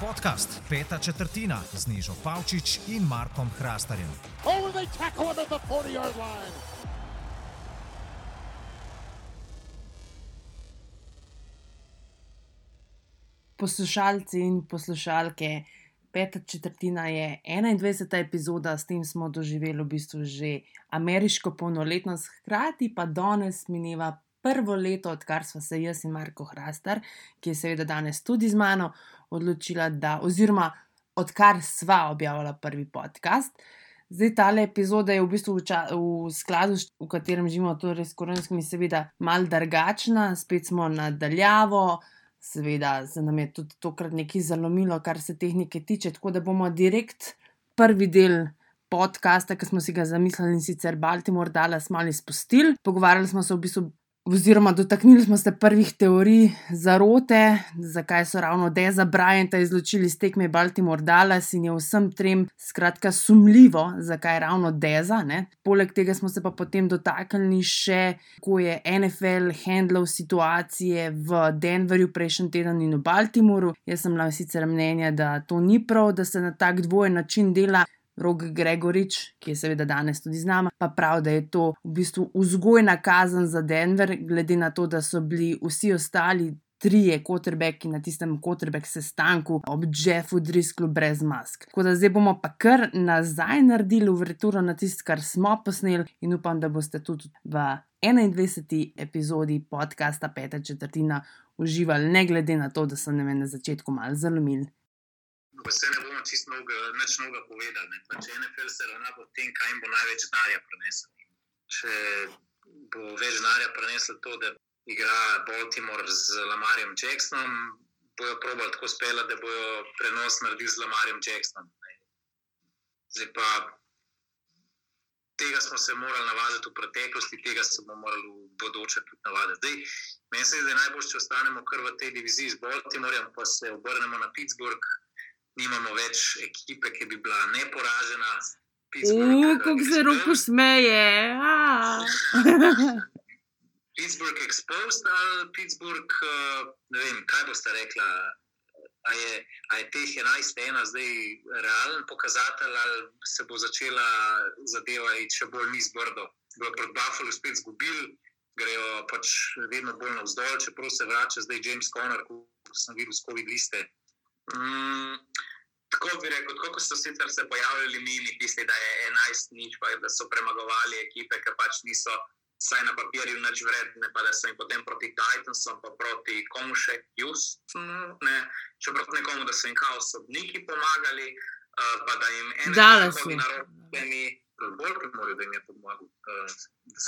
Podcast Peta četrtina z Nižo Pavčič in Markom Hrastarjem. Oh, they tackle him at the 40 yard line. Poslušalci in poslušalke, peta četrtina je 21. epizoda, s tem smo doživeli v bistvu že ameriško polnoletnost, hkrati pa danes mineva prvo leto, odkar smo se jaz in Marko Hrastar, ki je seveda danes tudi z mano, odločila, da, oziroma odkar sva objavila prvi podcast. Zdaj, ta epizoda je v bistvu v, ča, v skladu, v katerem živimo, torej s koronskimi, seveda, mal drugačna, spet smo nadaljavo, seveda, se nam je tudi tokrat nekaj zalomilo, kar se tehnike tiče, tako da bomo direkt prvi del. Podcasta, ki smo si ga zamislili, in sicer Baltimore, da smo ali spustili. Pogovarjali smo se v bistvu oziroma dotaknili smo se prvih teorij zarote, zakaj so ravno Deza Bryanta izločili iz tekme Baltimore Dallas in je vsem trem skratka sumljivo, zakaj ravno Deza. Ne? Poleg tega smo se pa potem dotaknili še, kako je NFL handlal situacije v Denverju prejšnji teden in v Baltimoru. Jaz sem bila sicer mnenja, da to ni prav, da se na tak dvojen način dela. Rog Gregorič, ki je seveda danes tudi z nami, pa pravi, da je to v bistvu vzgojna kazen za Denver, glede na to, da so bili vsi ostali trije kotrbeki na tistem kotrbek sestanku ob Jeffu Drisklu brez mask. Tako da zdaj bomo pa kar nazaj naredili uverturo na tisto, kar smo posneli in upam, da boste tudi v 21. epizodi podcasta Peta četrtina uživali, ne glede na to, da so ne na začetku malo zalomili. Vse ne bomo čisto več mnogo povedali. Če NFL se ravna po tem, kaj jim bo največ denarja prenesel. Če bo več denarja prenesel to, da igra Baltimore z Lamarjem Jacksonom, bojo probali tako spela, da bojo prenos naredili z Lamarjem Jacksonom. Zdaj pa tega smo se morali navaditi v preteklosti, tega se bomo morali v bodoče tudi navaditi. Meni se zdi, da je najbolj, če ostanemo kar v tej diviziji z Baltimorjem, pa se obrnemo na Pittsburgh nimamo več ekipe, ki bi bila neporažena. Uf, kako se roko smeje. Pittsburgh exposed ali Pittsburgh, uh, ne vem, kaj boste rekla. A je, a je teh 11 ena zdaj realen pokazatelj, ali se bo začela zadeva iti še bolj niz brdo. Bo pred Buffalo spet zgubili, grejo pač vedno bolj navzdol, čeprav se vrača zdaj James Conner, kot sem videl s COVID-liste. Mm, tako bi rekel, kot so sicer se pojavili mini, tisti, da je 11 nič, pa da so premagovali ekipe, ki pač niso, vsaj na papirju, nič vredne, pa da so jim potem proti Titansom, pa proti komu še, Justonu, ne, če proti nekomu, da so jim kao sodniki pomagali, uh, pa da jim eno stvar na kot morajo, da jim je pomagal, uh,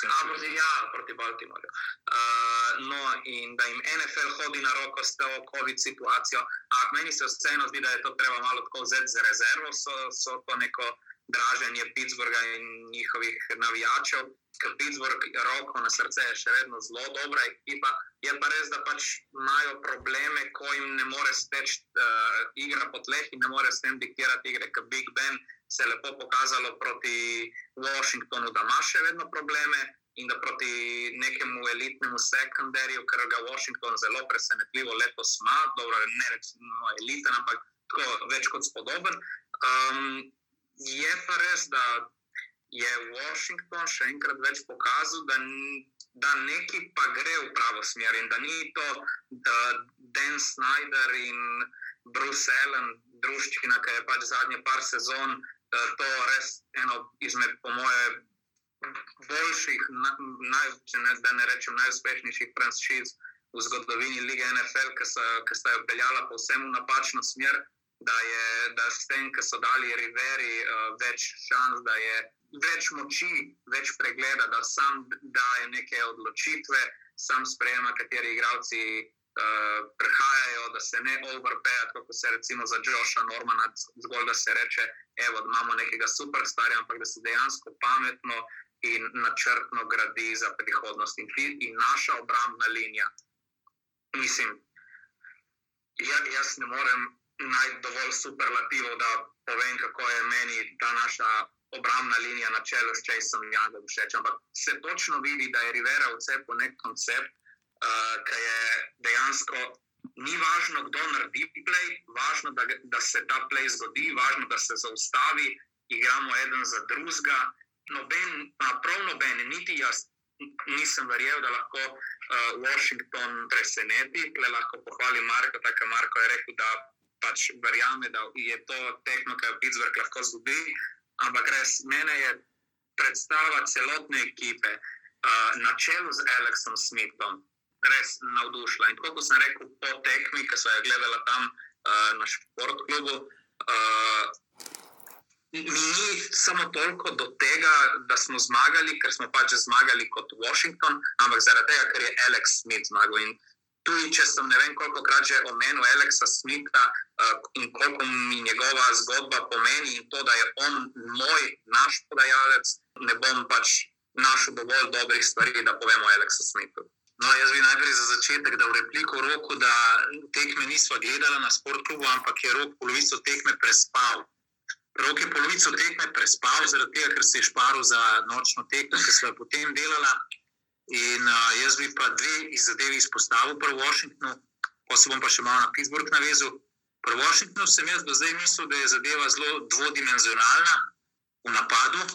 jim proti, ja, proti Baltimorju. Uh, no, in da jim NFL hodi na roko s to COVID situacijo. Ampak meni se vseeno zdi, da je to treba malo tako vzeti za rezervo, so, so to neko draženje Pittsburgha in njihovih navijačev. Ker Pittsburgh, roko na srce, je še vedno zelo dobra ekipa. Je pa res, da pač imajo probleme, ko jim ne more steč uh, igra po tleh in ne more s tem diktirati igre, kot Big Ben se je lepo pokazalo proti Washingtonu, da ima še vedno probleme in da proti nekemu elitnemu sekundarju, ker ga Washington zelo presenetljivo letos ima, dobro, ne rečemo eliten, ampak tako več kot spodoben. Um, je pa res, da je Washington še enkrat več pokazal, da, da neki pa gre v pravo smer in da ni to da Dan Snyder in Bruce Allen, družščina, ki je pač zadnje par sezon to je res eno izmed, po moje, boljših, naj, ne, da ne rečem, najuspešnejših franšiz v zgodovini lige NFL, ki sta jo peljala povsem v napačno smer. Da je da s tem, ki so dali Riveri uh, več šans, da je več moči, več pregleda, da sam daje neke odločitve, sam sprejema, kateri igravci uh, prihajajo, da se ne overpejajo, kot se recimo za Joša Normana, zgolj da se reče, evo, da imamo nekega superstarja, ampak da se dejansko pametno in načrtno gradi za prihodnost in, in naša obrambna linija. Mislim, ja, jaz ne morem najti dovolj superlativov, da povem, kako je meni ta naša. Obrambna linija na čelu s Chaseom Youngom všeč, ampak se točno vidi, da je Rivera vse po nek koncept, ki je dejansko. Ni važno, kdo naredi play, važno, da, da se ta play zgodi, važno, da se zaustavi, igramo eden za drugega. Noben, prav noben, niti jaz nisem verjel, da lahko uh, Washington preseneti. Le lahko pohvalim Marko, tako da Marko je rekel, da pač verjame, da je to tekmo, ki jo Pittsburgh lahko zgodi. Ampak res mene je predstava celotne ekipe uh, na čelu z Aleksom Smithom res navdušila. In kot sem rekel, po tekmi, ki so jo gledali tam uh, na športklubu. Uh, Ni samo toliko do tega, da smo zmagali, ker smo pač zmagali kot Washington, ampak zaradi tega, ker je Alex Smith zmagal. In tudi, če sem ne vem, koliko krat že omenil Alexa Smitha uh, in koliko mi njegova zgodba pomeni, in to, da je on moj, naš podajalec, ne bom pač našel dovolj dobrih stvari, da povemo o Alexu Smithu. No, jaz bi najprej za začetek dal repliko roku, da tekme nismo gledali na sportklubu, ampak je rok polovico tekme prespal. Rok je polovico tekme prespal, zaradi tega, ker se je šparil za nočno tekmo, ki so jo potem delali. In uh, jaz bi pa dve zadevi izpostavil, prvo Washingtonu, pa se bom pa še malo na Pittsburgh navezal. Prvo Washingtonu sem jaz do zdaj mislil, da je zadeva zelo dvodimenzionalna v napadu.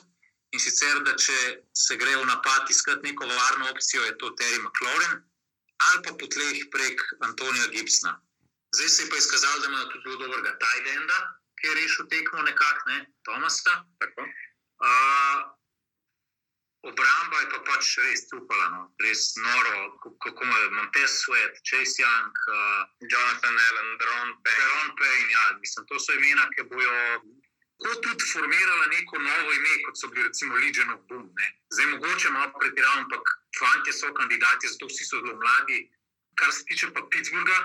In sicer, da če se gre v napad iskati neko varno opcijo, je to Terry McLaurin ali pa po tleh prek Antonija Gibsona. Zdaj se je pa izkazalo, da ima tudi zelo dobrega Tajdenda, ki je rešil tekmo nekako, ne Tomasa. Uh, obramba je pa pač res upala, no? res noro, kako ima Montez Sweat, Chase Young, uh, Jonathan Allen, Dron Payne. Dron Payne, ja, mislim, to so imena, ki bojo lahko tudi formirala neko novo ime, kot so bili recimo Legion of Boom. Ne. Zdaj, mogoče malo pretiravam, ampak fanti so kandidati, zato vsi so zelo mladi. Kar se tiče pa Pittsburgha,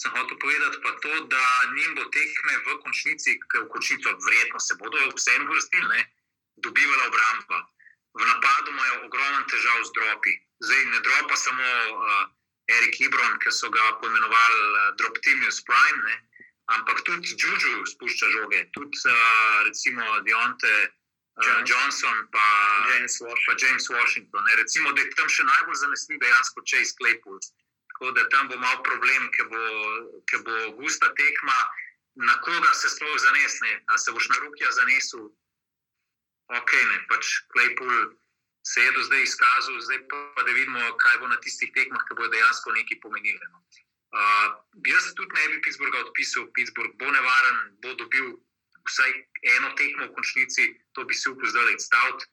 sem hotel povedati pa to, da njim bo tekme v končnici, ker v končnico vredno se bodo vsem vrstili, dobivala obramba. V napadu imajo ogromno težav z dropi. Zdaj ne dropa samo uh, Erik Ibron, ki so ga poimenovali uh, Drop Timius Prime. Ne ampak tudi Džužu spušča žoge, tudi uh, recimo Dionte uh, Johnson pa James Washington. Pa James Washington recimo, da je tam še najbolj zanesljiv dejansko Chase Claypool. Tako da tam bo mal problem, ker bo, bo gusta tekma, na koga se sploh zanesne. A se boš na rokija zanesel, ok, ne, pač Claypool. Se je do zdaj izkazal, zdaj pa da vidimo, kaj bo na tistih tekmah, ki bodo dejansko nekaj pomenili. No. Uh, jaz tudi ne bi Pittsburgha odpisal, Pittsburgh bo nevaren, bo dobil vsaj eno tekmo v končnici, to bi se upal zdaj staviti.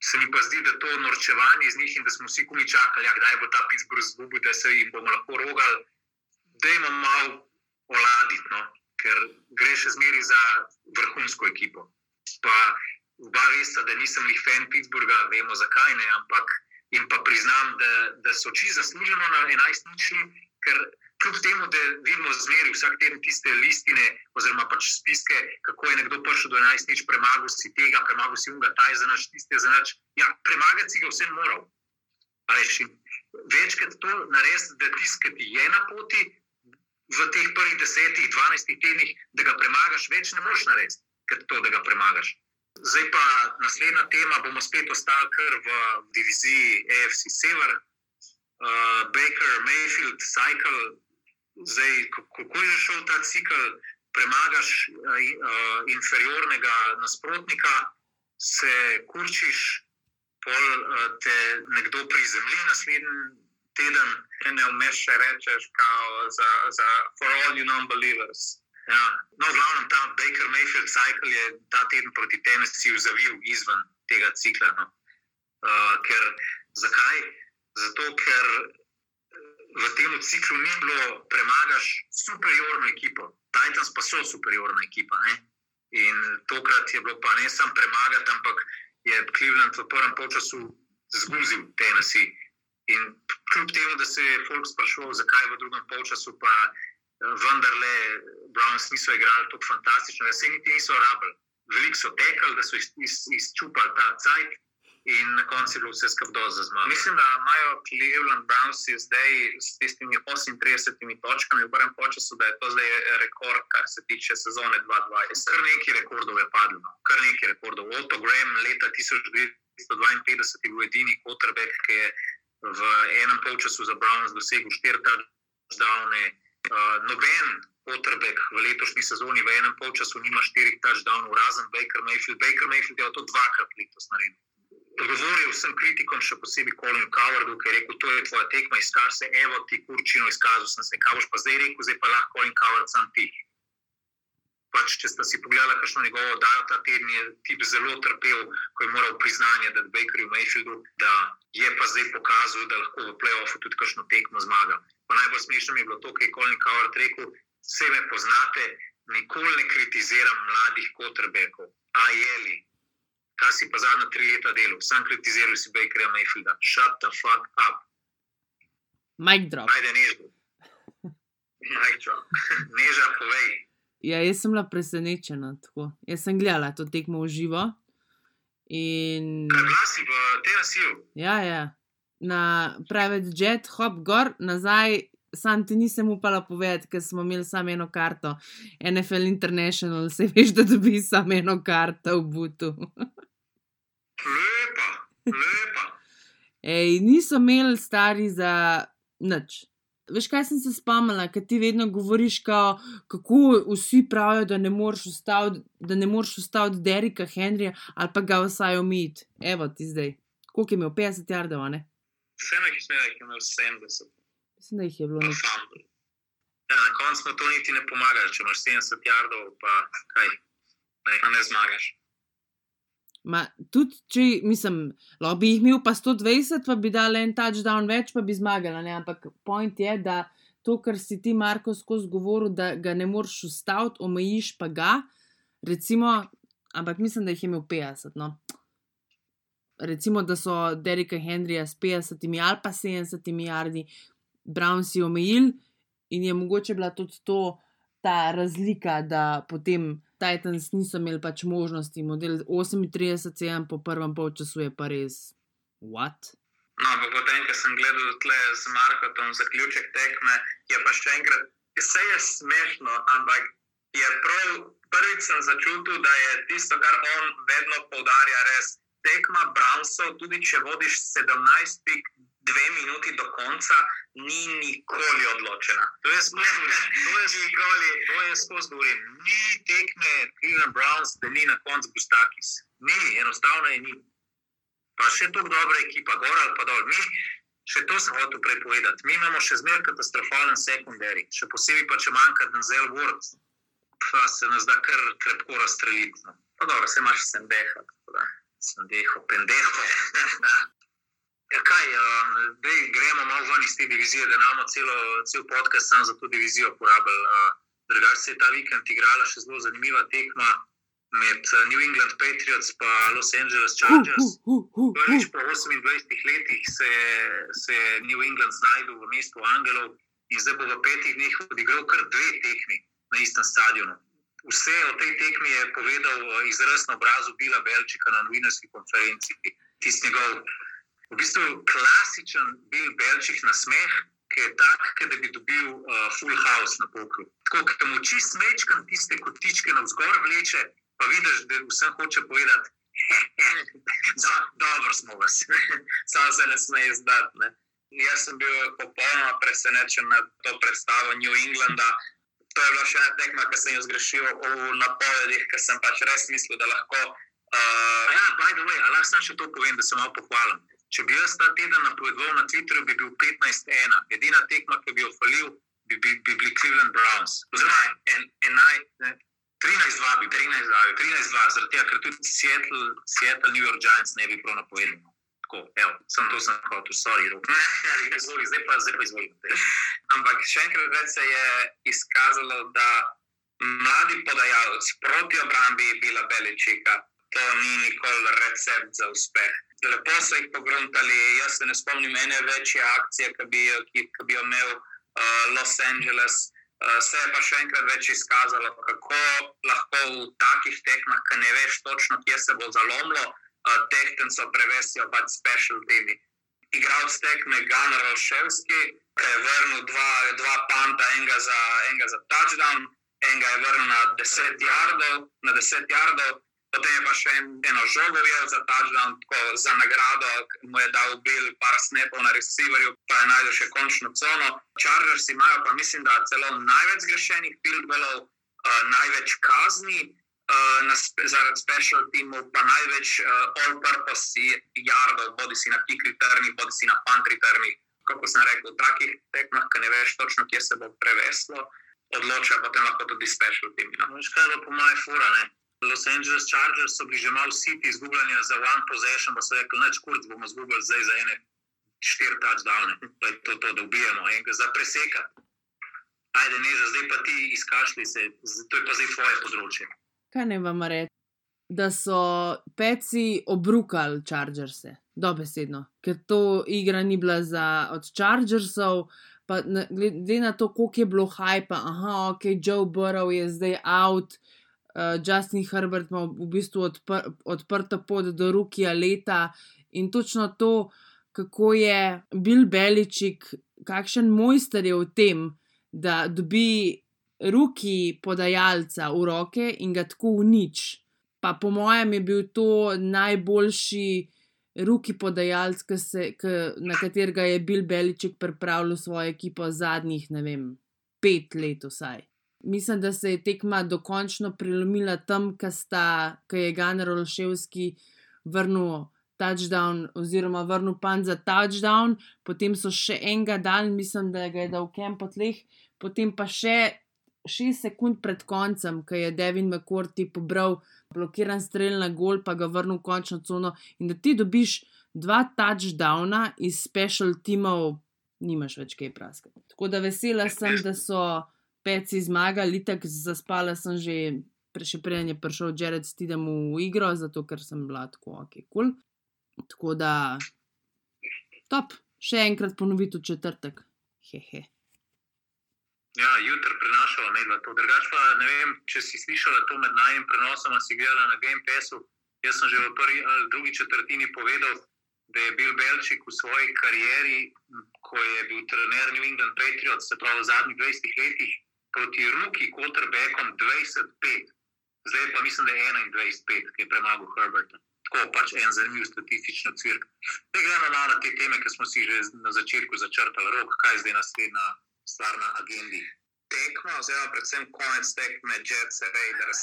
Se mi pa zdi, da to norčevanje iz njih in da smo vsi kumi čakali, ja, kdaj bo ta Pittsburgh zgubil, da se jim bomo lahko rogali, da jim malo oladiti, no? ker gre še zmeri za vrhunsko ekipo. Pa oba veste, da nisem jih fan Pittsburgha, vemo zakaj ne, ampak jim pa priznam, da, da so čisto zasluženo na 11 ničli, ker kljub temu, da vidimo zmeri vsak teden tiste listine, oziroma pač spiske, kako je nekdo prišel do 11, nič premagal si tega, premagal si unga, taj za naš, tiste za naš. Ja, premagati si ga vsem moral. Večkrat to narediti, da tiskati je na poti v teh prvih desetih, dvanajstih tednih, da ga premagaš, več ne moreš narediti, ker to, da ga premagaš. Zdaj pa naslednja tema, bomo spet ostali kar v diviziji AFC Sever. Uh, Baker, Mayfield, Cycle, Zdaj, kako je šel ta cikl, premagaš uh, inferiornega nasprotnika, se kurčiš, pol uh, te nekdo prizemlji naslednji teden, in ne umeš še rečeš, kao za, za for all you non-believers. Ja. No, v glavnem, ta Baker Mayfield cycle je ta teden proti Tennessee zavil izven tega cikla. No. Uh, ker, zakaj? Zato, ker v tem ciklu ni bilo premagaš superiorno ekipo. Titans pa so superiorna ekipa. Ne? In tokrat je bilo pa ne samo premagati, ampak je Cleveland v prvem času zguzil Tennessee. In kljub temu, da se je Fox sprašoval, zakaj v drugem času pa eh, vendarle Browns niso igrali tako fantastično, da se niti niso rabili. Veliko so tekali, da so izčupali ta cajt in na koncu je bilo vse skupaj za zmago. Mislim, da imajo Cleveland Browns zdaj s tistimi 38 točkami v prvem času, da je to zdaj rekord, kar se tiče sezone 2020. Kar nekaj rekordov je padlo, no. kar nekaj rekordov. Otto Graham leta 1952 je bil edini quarterback, ki je v enem polčasu za Browns dosegel štiri touchdowne. Uh, noben potrebek v letošnji sezoni v enem polčasu nima štirih touchdownov, razen Baker Mayfield. Baker Mayfield je to dvakrat letos naredil. Odgovoril sem kritikom, še posebej Colinu Cowardu, ki je rekel: To je tvoja tekma, izkaž se, evo ti kurčino, izkazal sem se. Kaj boš pa zdaj rekel, zdaj pa lahko Colin Coward sam ti. Pač, če ste si pogledali, kakšno njegovo oddajo ta teden, je tip zelo trpel, ko je moral priznanje, da Bakerju Mayfieldu, da je pa zdaj pokazal, da lahko v playoffu tudi kakšno tekmo zmaga. Pa najbolj smešno mi je bilo to, kar je Colin Coward rekel: Vse me poznate, nikoli ne kritiziram mladih kotrbekov, a jeli kaj si pa zadnja tri leta delal, sam kritiziral si Bakerja Mayfielda. Shut the fuck up. Mike drop. Ajde, neža. Mike drop. Neža, povej. Ja, jaz sem bila presenečena. Tako. Jaz sem gledala to tekmo v živo. In... Kaj glasi v TNC-u? Ja, ja. Na private jet, hop gor, nazaj. Sam ti nisem upala povedati, ker smo imeli samo eno karto, NFL International, se veš, da dobi samo eno karto v Butu. Lepa, lepa. Ej, niso imeli stari za nič. Veš, kaj sem se spomnila, ker ti vedno govoriš, kao, kako vsi pravijo, da ne moreš ustaviti, da ne moreš ustaviti Derika Henrija ali pa ga vsaj omiti. Evo ti zdaj. Koliko je imel 50 jardov, ne? Vseeno jih je imel 70. Mislim, da jih je bilo nekaj. Ja, na koncu to niti ne pomagali, če imaš 70 jardov, pa kaj, ne, ne zmagaš. Ma, tudi, če mislim, lahko bi jih imel pa 120, pa bi dal en touchdown več, pa bi zmagal. Ampak point je, da to, kar si ti, Marko, skozi govoril, da ga ne moreš ustaviti, omejiš pa ga. Recimo, ampak mislim, da jih je imel 50. No. Recimo, da so Derika Henrija s 50 ali pa 70 milijardi Brownsi omejili in je mogoče bila tudi to ta razlika, da potem. Titans niso imeli pač možnosti, model 38, po prvem polčasu je pa res. What? No, pa potem, ko sem gledal tle z Markotom zaključek tekme, je pa še enkrat, vse je smešno, ampak je prav prvič sem začutil, da je tisto, kar on vedno poudarja, res tekma Brownsov, tudi če vodiš 17 pik, dve minuti do konca, ni nikoli odločena. To je skozi govorim. Ni tekme Cleveland Browns, da ni na koncu Gustakis. Ni, enostavno je ni. Pa še tako dobra ekipa, gor ali pa dol. Mi, še to sem hotel prepovedati. Mi imamo še zmeraj katastrofalen sekundari, še posebej pa če manjka Denzel Ward, pa se nas da kar krepko razstreliti. No. Pa dobro, se imaš sem deha, tako da sem deho, pendeho. Ja, kaj, um, dej, gremo malo ven iz te divizije, da imamo celo, cel podcast samo za to divizijo porabili. Uh, Drugače se je ta vikend igrala še zelo zanimiva tekma med uh, New England Patriots in Los Angeles Chargers. Prvič po 28 letih se, se je New England znašel v mestu Angelov in zdaj bo v petih dneh odigral kar dve tekmi na istem stadionu. Vse o tej tekmi je povedal uh, izraz na obrazu Bila Belčika na novinarski konferenci. Tisti njegov v bistvu klasičen bil belčih na smeh, ki je tak, da bi dobil uh, full house na pokru. Tako da mu čist mečkam tiste kotičke na vzgor vleče, pa vidiš, da vsem hoče povedati. da, dobro smo vas, samo se ne sme izdati. Ne. Jaz sem bil popolnoma presenečen nad to predstavo New Englanda. To je bila še ena tekma, ki sem jo zgrešil v napovedih, ker sem pač res mislil, da lahko. Uh, ja, by the way, ali lahko še to povem, da sem malo pohvalen. Če bi jaz ta teden napovedal na Twitterju, bi bil 15-1. Edina tekma, ki bi jo falil, bi, bi, bi bili Cleveland Browns. Oziroma, en, enaj, ne, 13-2, bi 13-2, 13-2, zaradi tega, ker tudi Seattle, Seattle, New York Giants ne bi prav napovedal. Tako, evo, sem to sem hotel, sorry, rok. Ne, izvoli, zdaj pa, zdaj pa izvolite. Ampak še enkrat več se je izkazalo, da mladi podajalec proti obrambi bila Beličika. To ni nikoli recept za uspeh lepo so jih pogruntali. Jaz se ne spomnim ene večje akcije, ki bi, ki, ki bi jo imel uh, Los Angeles. Uh, se je pa še enkrat več izkazalo, kako lahko v takih tekmah, ki ne veš točno, kje se bo zalomilo, uh, tehtenco prevesijo pač special temi. Igral stekme Gunnar Olševski, ki je vrnil dva, dva panta, enega za, enega za touchdown, enega je vrnil na 10 jardov, na 10 jardov Potem je pa še en, eno žogo ujel za touchdown, tako za nagrado, mu je dal bil par snepov na receiverju, pa je najdel še končno cono. Chargers imajo pa mislim, da celo največ zgrešenih fieldballov, uh, največ kazni. Uh, na, zaradi special teamov, pa največ uh, all-purpose yardov, bodi si na kick returnih, bodi si na punt returnih. Kako sem rekel, v takih tekmah, ki ne veš točno, kje se bo preveslo, odloča potem lahko tudi special team. No, veš kaj, da po mojem fura, ne? Los Angeles Chargers so bili že malo siti izgubljanja za one possession, pa so rekli, neč kurc bomo izgubili zdaj za ene štiri touchdowne, pa je to, to da ubijemo, enega za preseka. Ajde, ne, zdaj pa ti izkašli se, to je pa zdaj tvoje področje. Kaj ne vam reči? Da so peci obrukali Chargerse, dobesedno, ker to igra ni bila za od Chargersov, pa glede na to, koliko je bilo hajpa, aha, ok, Joe Burrow je zdaj out, uh, Justin Herbert ima v bistvu odpr odprto pot do Rukija leta in točno to, kako je Bill Beličik, kakšen mojster je v tem, da dobi Ruki podajalca v roke in ga tako unič. Pa po mojem je bil to najboljši ruki podajalec, na katerega je Bill Beliček pripravljal svojo ekipo zadnjih, ne vem, pet let vsaj. Mislim, da se je tekma dokončno prelomila tam, ko je Gunnar Olševski vrnil touchdown, oziroma vrnil pan za touchdown, potem so še enega dal, mislim, da ga je dal v kempo tleh, potem pa še šest sekund pred koncem, ko je Devin McCourty pobral blokiran strel na gol, pa ga vrnil v končno cono. In da ti dobiš dva touchdowna iz special timov, nimaš več kaj praskati. Tako da vesela sem, da so peci zmagali, tako zaspala sem že, še prej je prišel Jared Stidem v igro, zato ker sem bila tako ok, kul. Cool. Tako da, top, še enkrat ponoviti v četrtek. Hehe. Ja, jutri prenašala medva to. Drugač pa ne vem, če si slišala to med najim prenosom, si gledala na Game Passu. Jaz sem že v prvi ali drugi četrtini povedal, da je bil Belčik v svoji karieri, ko je bil trener New England Patriots, se pravi v zadnjih 20 letih, proti Ruki quarterbackom 25, zdaj pa mislim, da je 21, ki je premagal Herberta. Tako pač en zanimiv statistični cvirk. Ne gremo malo na te teme, ki smo si že na začetku začrtali, rok, kaj je zdaj naslednja stvar na agendi. Tekmo, oziroma predvsem konec tekme Jets Raiders.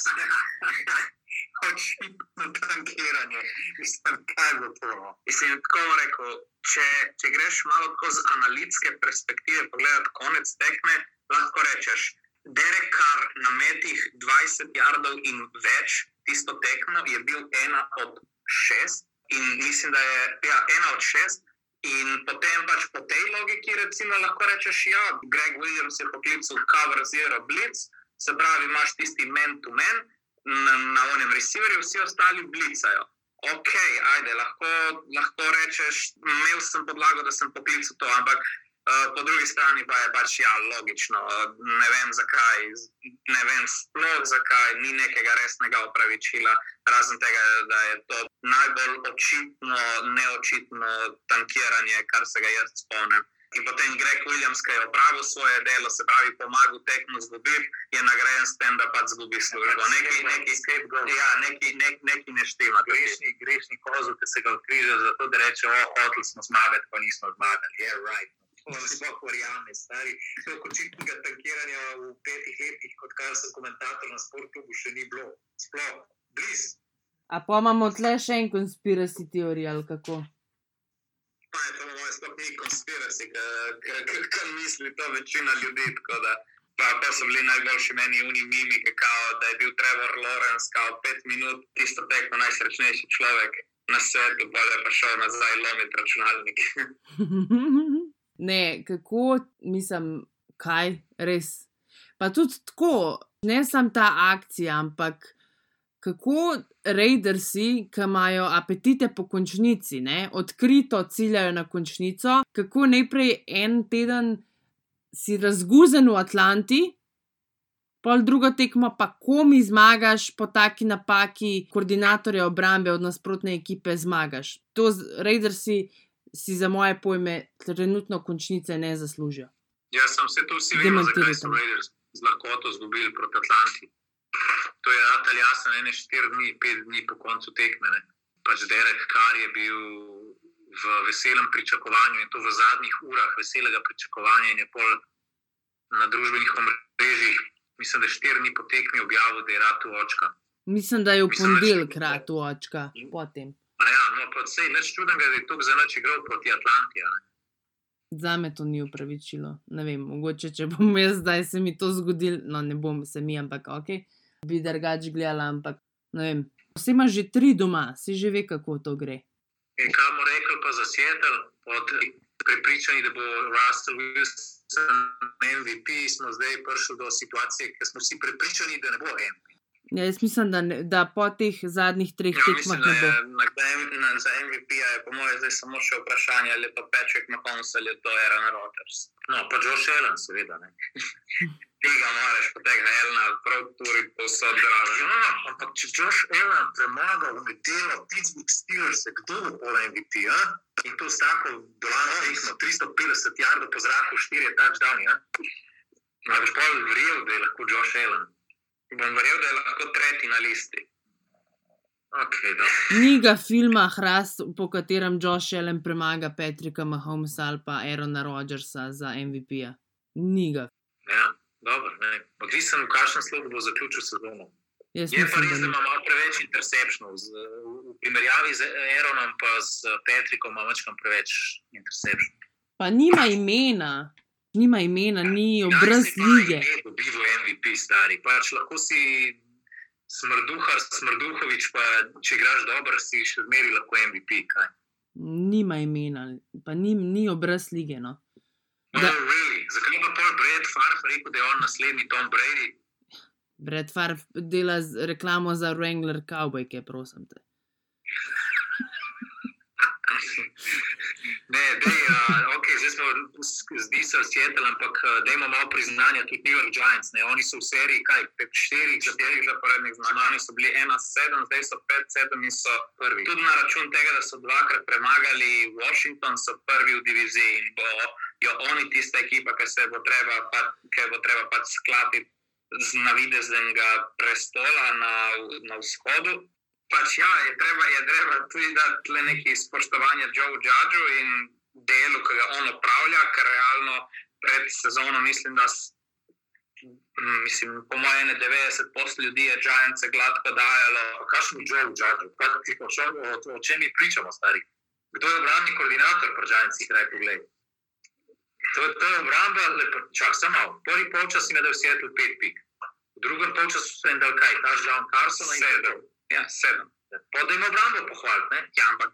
Očitno tankiranje, mislim, kaj bo to. No? Mislim, tako rekel, če, če greš malo z analitske perspektive pogledati konec tekme, lahko rečeš, Derek Carr na metih 20 jardov in več, tisto tekmo je bil ena od šest. In mislim, da je ja, ena od šest. In potem pač po tej logiki, recimo, lahko rečeš, da ja, je Greg Williams je poklical Cover Zero Blitz, se pravi, imaš tisti men-to-men na, na onem receiverju, vsi ostali blicajo. Ok, ajde, lahko, lahko rečeš, imel sem podlago, da sem poklical to, ampak Eh, po drugi strani pa je pač ja, logično, ne vem zakaj, ne vem sploh zakaj, ni nekega resnega opravičila, razen tega, da je to najbolj očitno, neočitno tankiranje, kar se ga jaz spomnim. In potem Greg Williams, ki je opravil svoje delo, se pravi, pomagal tekmo zgubiti, je nagrajen s tem, da pač zgubi službo. Neki, neki, ja, neki, neki, neki neštima. Grešni, grešni kozul, ki se ga odkriža, zato da reče, o, hoteli smo zmagati, pa nismo zmagali. Yeah, right sploh verjame, stari. Tako očitnega tankiranja v petih letih, kot kar sem komentator na sportu, še ni bilo. Sploh, bliz. A pa imamo tle še en konspiracijski teorij ali kako? Pa je to moje sploh ni konspiracijski, kar misli to večina ljudi. Pa, pa so bili najboljši meni uni mimi, kao, da je bil Trevor Lawrence, kao pet minut, tisto tekmo najsrečnejši človek na svetu, pa je pa šel nazaj lomiti računalnik. Ne, kako, mislim, kaj, res. Pa tudi tako, ne samo ta akcija, ampak kako raidersi, ki imajo apetite po končnici, ne, odkrito ciljajo na končnico, kako najprej en teden si razguzen v Atlanti. Pol druga tekma, pa komi zmagaš po taki napaki, koordinatorja obrambe od nasprotne ekipe zmagaš. To raidersi si za moje pojme trenutno končnice ne zaslužijo. Jaz sem vse to vsi videl, zakaj so Raiders z lahkoto izgubili proti Atlanti. to je rad jasno, ene štiri dni, pet dni po koncu tekme. Ne. Pač Derek, kar je bil v veselem pričakovanju in to v zadnjih urah veselega pričakovanja in je pol na družbenih omrežjih, mislim, da štiri dni po tekmi objavil, da je rad v očka. Mislim, da je v ponedeljek krat v očka. Potem. Ja, no, pa vse je neč čudnega, da je to za noč igral proti Atlantiji. Za me to ni upravičilo. Ne vem, mogoče če bom jaz zdaj se mi to zgodil, no ne bom se mi, ampak ok, bi drugače gledala, ampak ne vem. Vse ima že tri doma, si že ve, kako to gre. In kaj mu rekel pa za Seattle, od prepričanja, da bo Russell Wilson MVP, smo zdaj prišli do situacije, ker smo vsi prepričani, da ne bo MVP. Ja, jaz mislim, da, ne, da po teh zadnjih treh Ja, tekmah ne bo. na, na, na, za MVP je po mojem zdaj samo še vprašanje, ali je to Patrick Mahomes ali je to Aaron Rodgers. No, pa Josh Allen, seveda. Ne. Tega moraš po tega Elna, prav turi posod draži. No, ampak če Josh Allen premaga v nedeljo Pittsburgh Steelers, kdo bo pol MVP? A? In to s tako dolano tekmo, 350 jardov po zraku, 4 touchdowni. a? A boš pol verjel, da je lahko Josh Allen? Bom verjel, da je lahko tretji na listi. Okay, Ni ga filma Hrast, po katerem Josh Allen premaga Patrika Mahomesa ali pa Aarona Rodgersa za MVP-ja. Ni ga. Ja, dobro. ne. Odvisen, v kakšnem slogu bo zaključil sezono. Jaz Je pa res, da da ima malo preveč interceptionov. V primerjavi z Aaronom pa s Patrikom ima večkrat preveč interceptionov. Pa nima imena, nima imena, ni obraz Kdaj si pa lige. ime dobival MVP, stari. Pač lahko si smrduhar, smrduhovič, pa če igraš dobro, si še zmeri lahko MVP. Kaj? Nima imena, pa ni, ni obraz lige. No. Oh, Da. really? Zakaj pa pol Brad Farf rekel, da je on naslednji Tom Brady? Brad Farf dela z- reklamo za Wrangler Cowboyke, prosim te. Ne, dej, uh, okay, zdaj smo zdi se Seattle, ampak uh, dajmo malo priznanja tudi New York Giants. Ne? Oni so v seriji, kaj, pet, štirih, štirih zaporednih zmaganj, so bili ena sedem, zdaj so pet, sedem in so prvi. Tudi na račun tega, da so dvakrat premagali Washington, so prvi v diviziji in bo jo oni tista ekipa, ki se bo treba, pa, bo treba pač sklapiti z navideznega prestola na, na vzhodu. Pač ja, je treba, je treba tudi dati le nekaj spoštovanja Joe Judgeu in delu, ki ga on opravlja, ker realno pred sezono mislim, da mislim, po mojem, 90 posto ljudi je Giants gladko dajalo. Kakšen Joe Judge, o, o, o čem mi pričamo, stari? Kdo je obrambni koordinator pri Giantsih, kraj pogled? To, to je obramba, lepo, čak, samo. Prvi polčas si me dal Seattle 5 pik. V drugem polčasu so jim dal kaj, ta John Carson in sedem. Ja, sedem. Podajmo obrambo pohvaliti? Ja, ampak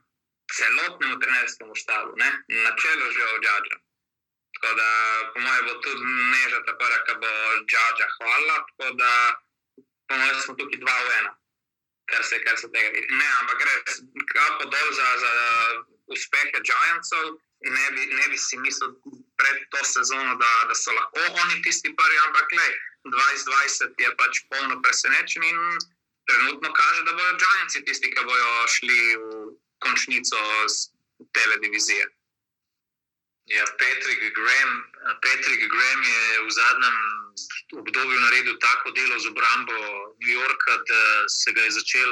celotnemu trenerskemu štabu, ne? Na čelu že od Džadža. Tako da, po mojem, bo tudi neža ta prva, ki bo Džadža hvala, tako da, po mojem, smo tukaj dva v ena. Kar se, kar se tega vidi. Ne, ampak res, kako dol za, za uspehe Giantsov, ne bi, ne bi si mislil pred to sezono, da, da so lahko oni tisti prvi, ampak le 2020 je pač polno presenečen in trenutno kaže, da bodo Giantsi tisti, ki bodo šli v končnico z televizije. Ja, Patrick Graham, Patrick Graham je v zadnjem obdobju naredil tako delo z obrambo New Yorka, da se ga je začel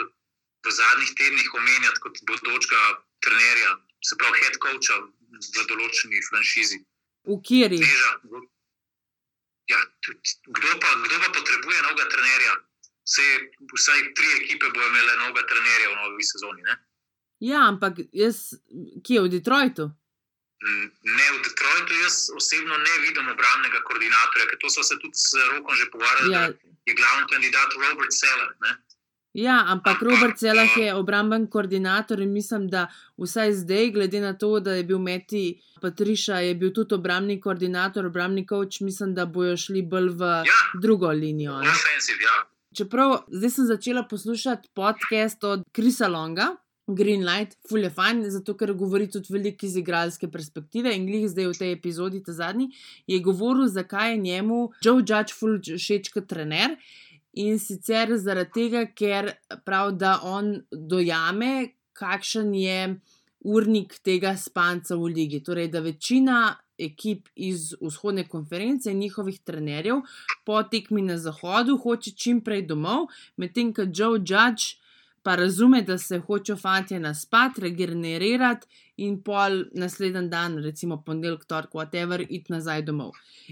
v zadnjih tednih omenjati kot bodočega trenerja, se pravi head coacha v določeni franšizi. V. Neža, ja, kdo, pa, kdo pa potrebuje novega trenerja? Vse, vsaj tri ekipe bodo imele novega trenerja v novi sezoni. Ne? Ja, ampak jaz, ki je v Detroitu. Ne v Detroitu, jaz osebno ne vidim obrambnega koordinatorja, ker to so se tudi s Rokom že pogovarjali, Ja. ja. da je glavni kandidat Robert Seller. Ne? Ja, ampak Robert Celah je obramben koordinator in mislim, da vsaj zdaj, glede na to, da je bil Meti Patriša, je bil tudi obrambni koordinator, obrambni coach, mislim, da bojo šli bolj v Ja. drugo linijo. ne. Offensive, ja. Čeprav zdaj sem začela poslušati podcast od Krisa Longa, Greenlight, ful je fajn, zato ker govori tudi veliko iz igralske perspektive in glih zdaj v tej epizodi, ta zadnji, je govoril, zakaj je njemu Joe Judge ful všeč kot trener. In sicer zaradi tega, ker prav, da on dojame, kakšen je urnik tega spanca v ligi. Torej, da večina ekip iz vzhodne konference in njihovih trenerjev po tekmi na zahodu hoče čim prej domov, medtem ko Joe Judge pa razume, da se hočejo fanti naspat, regenerirati in pol naslednji dan, recimo ponedeljek, torek, whatever, iti nazaj domov.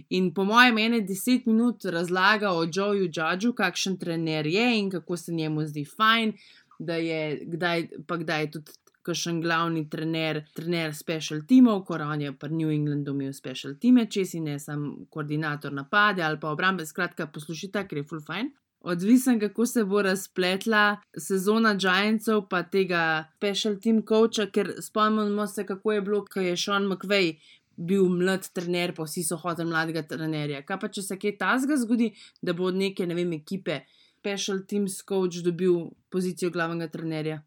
In po mojem, ene deset minut razlaga o Joeju Judgeu, kakšen trener je in kako se njemu zdi fajn, da je kdaj, pa kdaj je tudi. Kakšen glavni trener, trener special timov, ko on je pa New Englandu imel special time, če si ne sem koordinator napade ali pa obrambe. Skratka, poslušajte, ker je full fine. Odvisen, kako se bo razpletla sezona Giantsov, pa tega special team coacha, ker spomnimo se, kako je bilo, ko je Sean McVay bil mlad trener, pa vsi so hoteli mladega trenerja. Kaj pa če se kaj tasga zgodi, da bo od neke, ne vem, ekipe special team coach dobil pozicijo glavnega trenerja?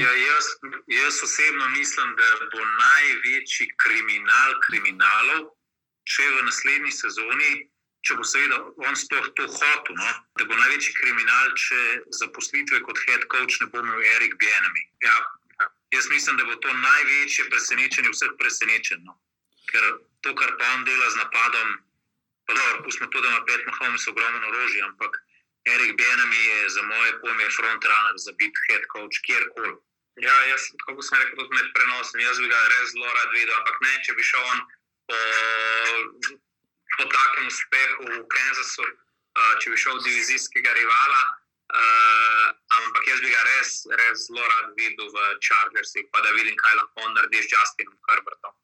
Ja, jaz, jaz osebno mislim, da bo največji kriminal kriminalov, če v naslednji sezoni če bo seveda on sploh to hotel, no? da bo največji kriminal, če zaposlitve kot head coach ne bo imel Erik Bienami. Ja, ja. Jaz mislim, da bo to največje presenečenje vseh presenečenj. No? Ker to, kar pa on dela z napadom, pa dobro, pustimo to, da ima pet Mahomes ogromno orožja, ampak Erik Bienami je za moje pojme frontrunner za biti head coach kjerkoli. Ja, jaz, kako sem rekel, tudi med prenosom, jaz bi ga res zelo rad videl, ampak ne, če bi šel on po po takem uspehu v Kansasu, uh, če bi šel od divizijskega rivala. Uh, ampak jaz bi ga res, res zelo rad videl v Chargersih, pa da vidim, kaj lahko naredi z Justinom Herbertom.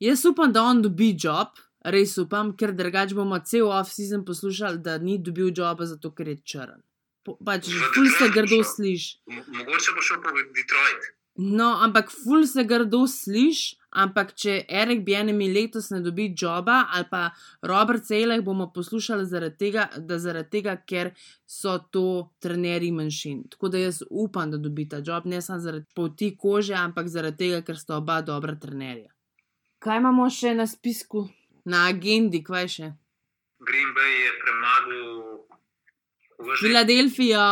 Jaz upam, da on dobi job, res upam, ker drugač bomo cel off-season poslušali, da ni dobil joba zato, ker je črn. Pač, ful se grdo sliši. Mogoče bo šel po Detroit. No, ampak ful se grdo sliši, ampak če Erik Bienemi letos ne dobi joba ali pa Robert Celeh, bomo poslušali zaradi tega, da zaradi tega, ker so to trenerji manjšin. Tako da jaz upam, da dobi ta job, ne samo zaradi poti kože, ampak zaradi tega, ker sta oba dobra trenerja. Kaj imamo še na spisku, na agendi, kaj še? Green Bay je premagal Filadelfijo.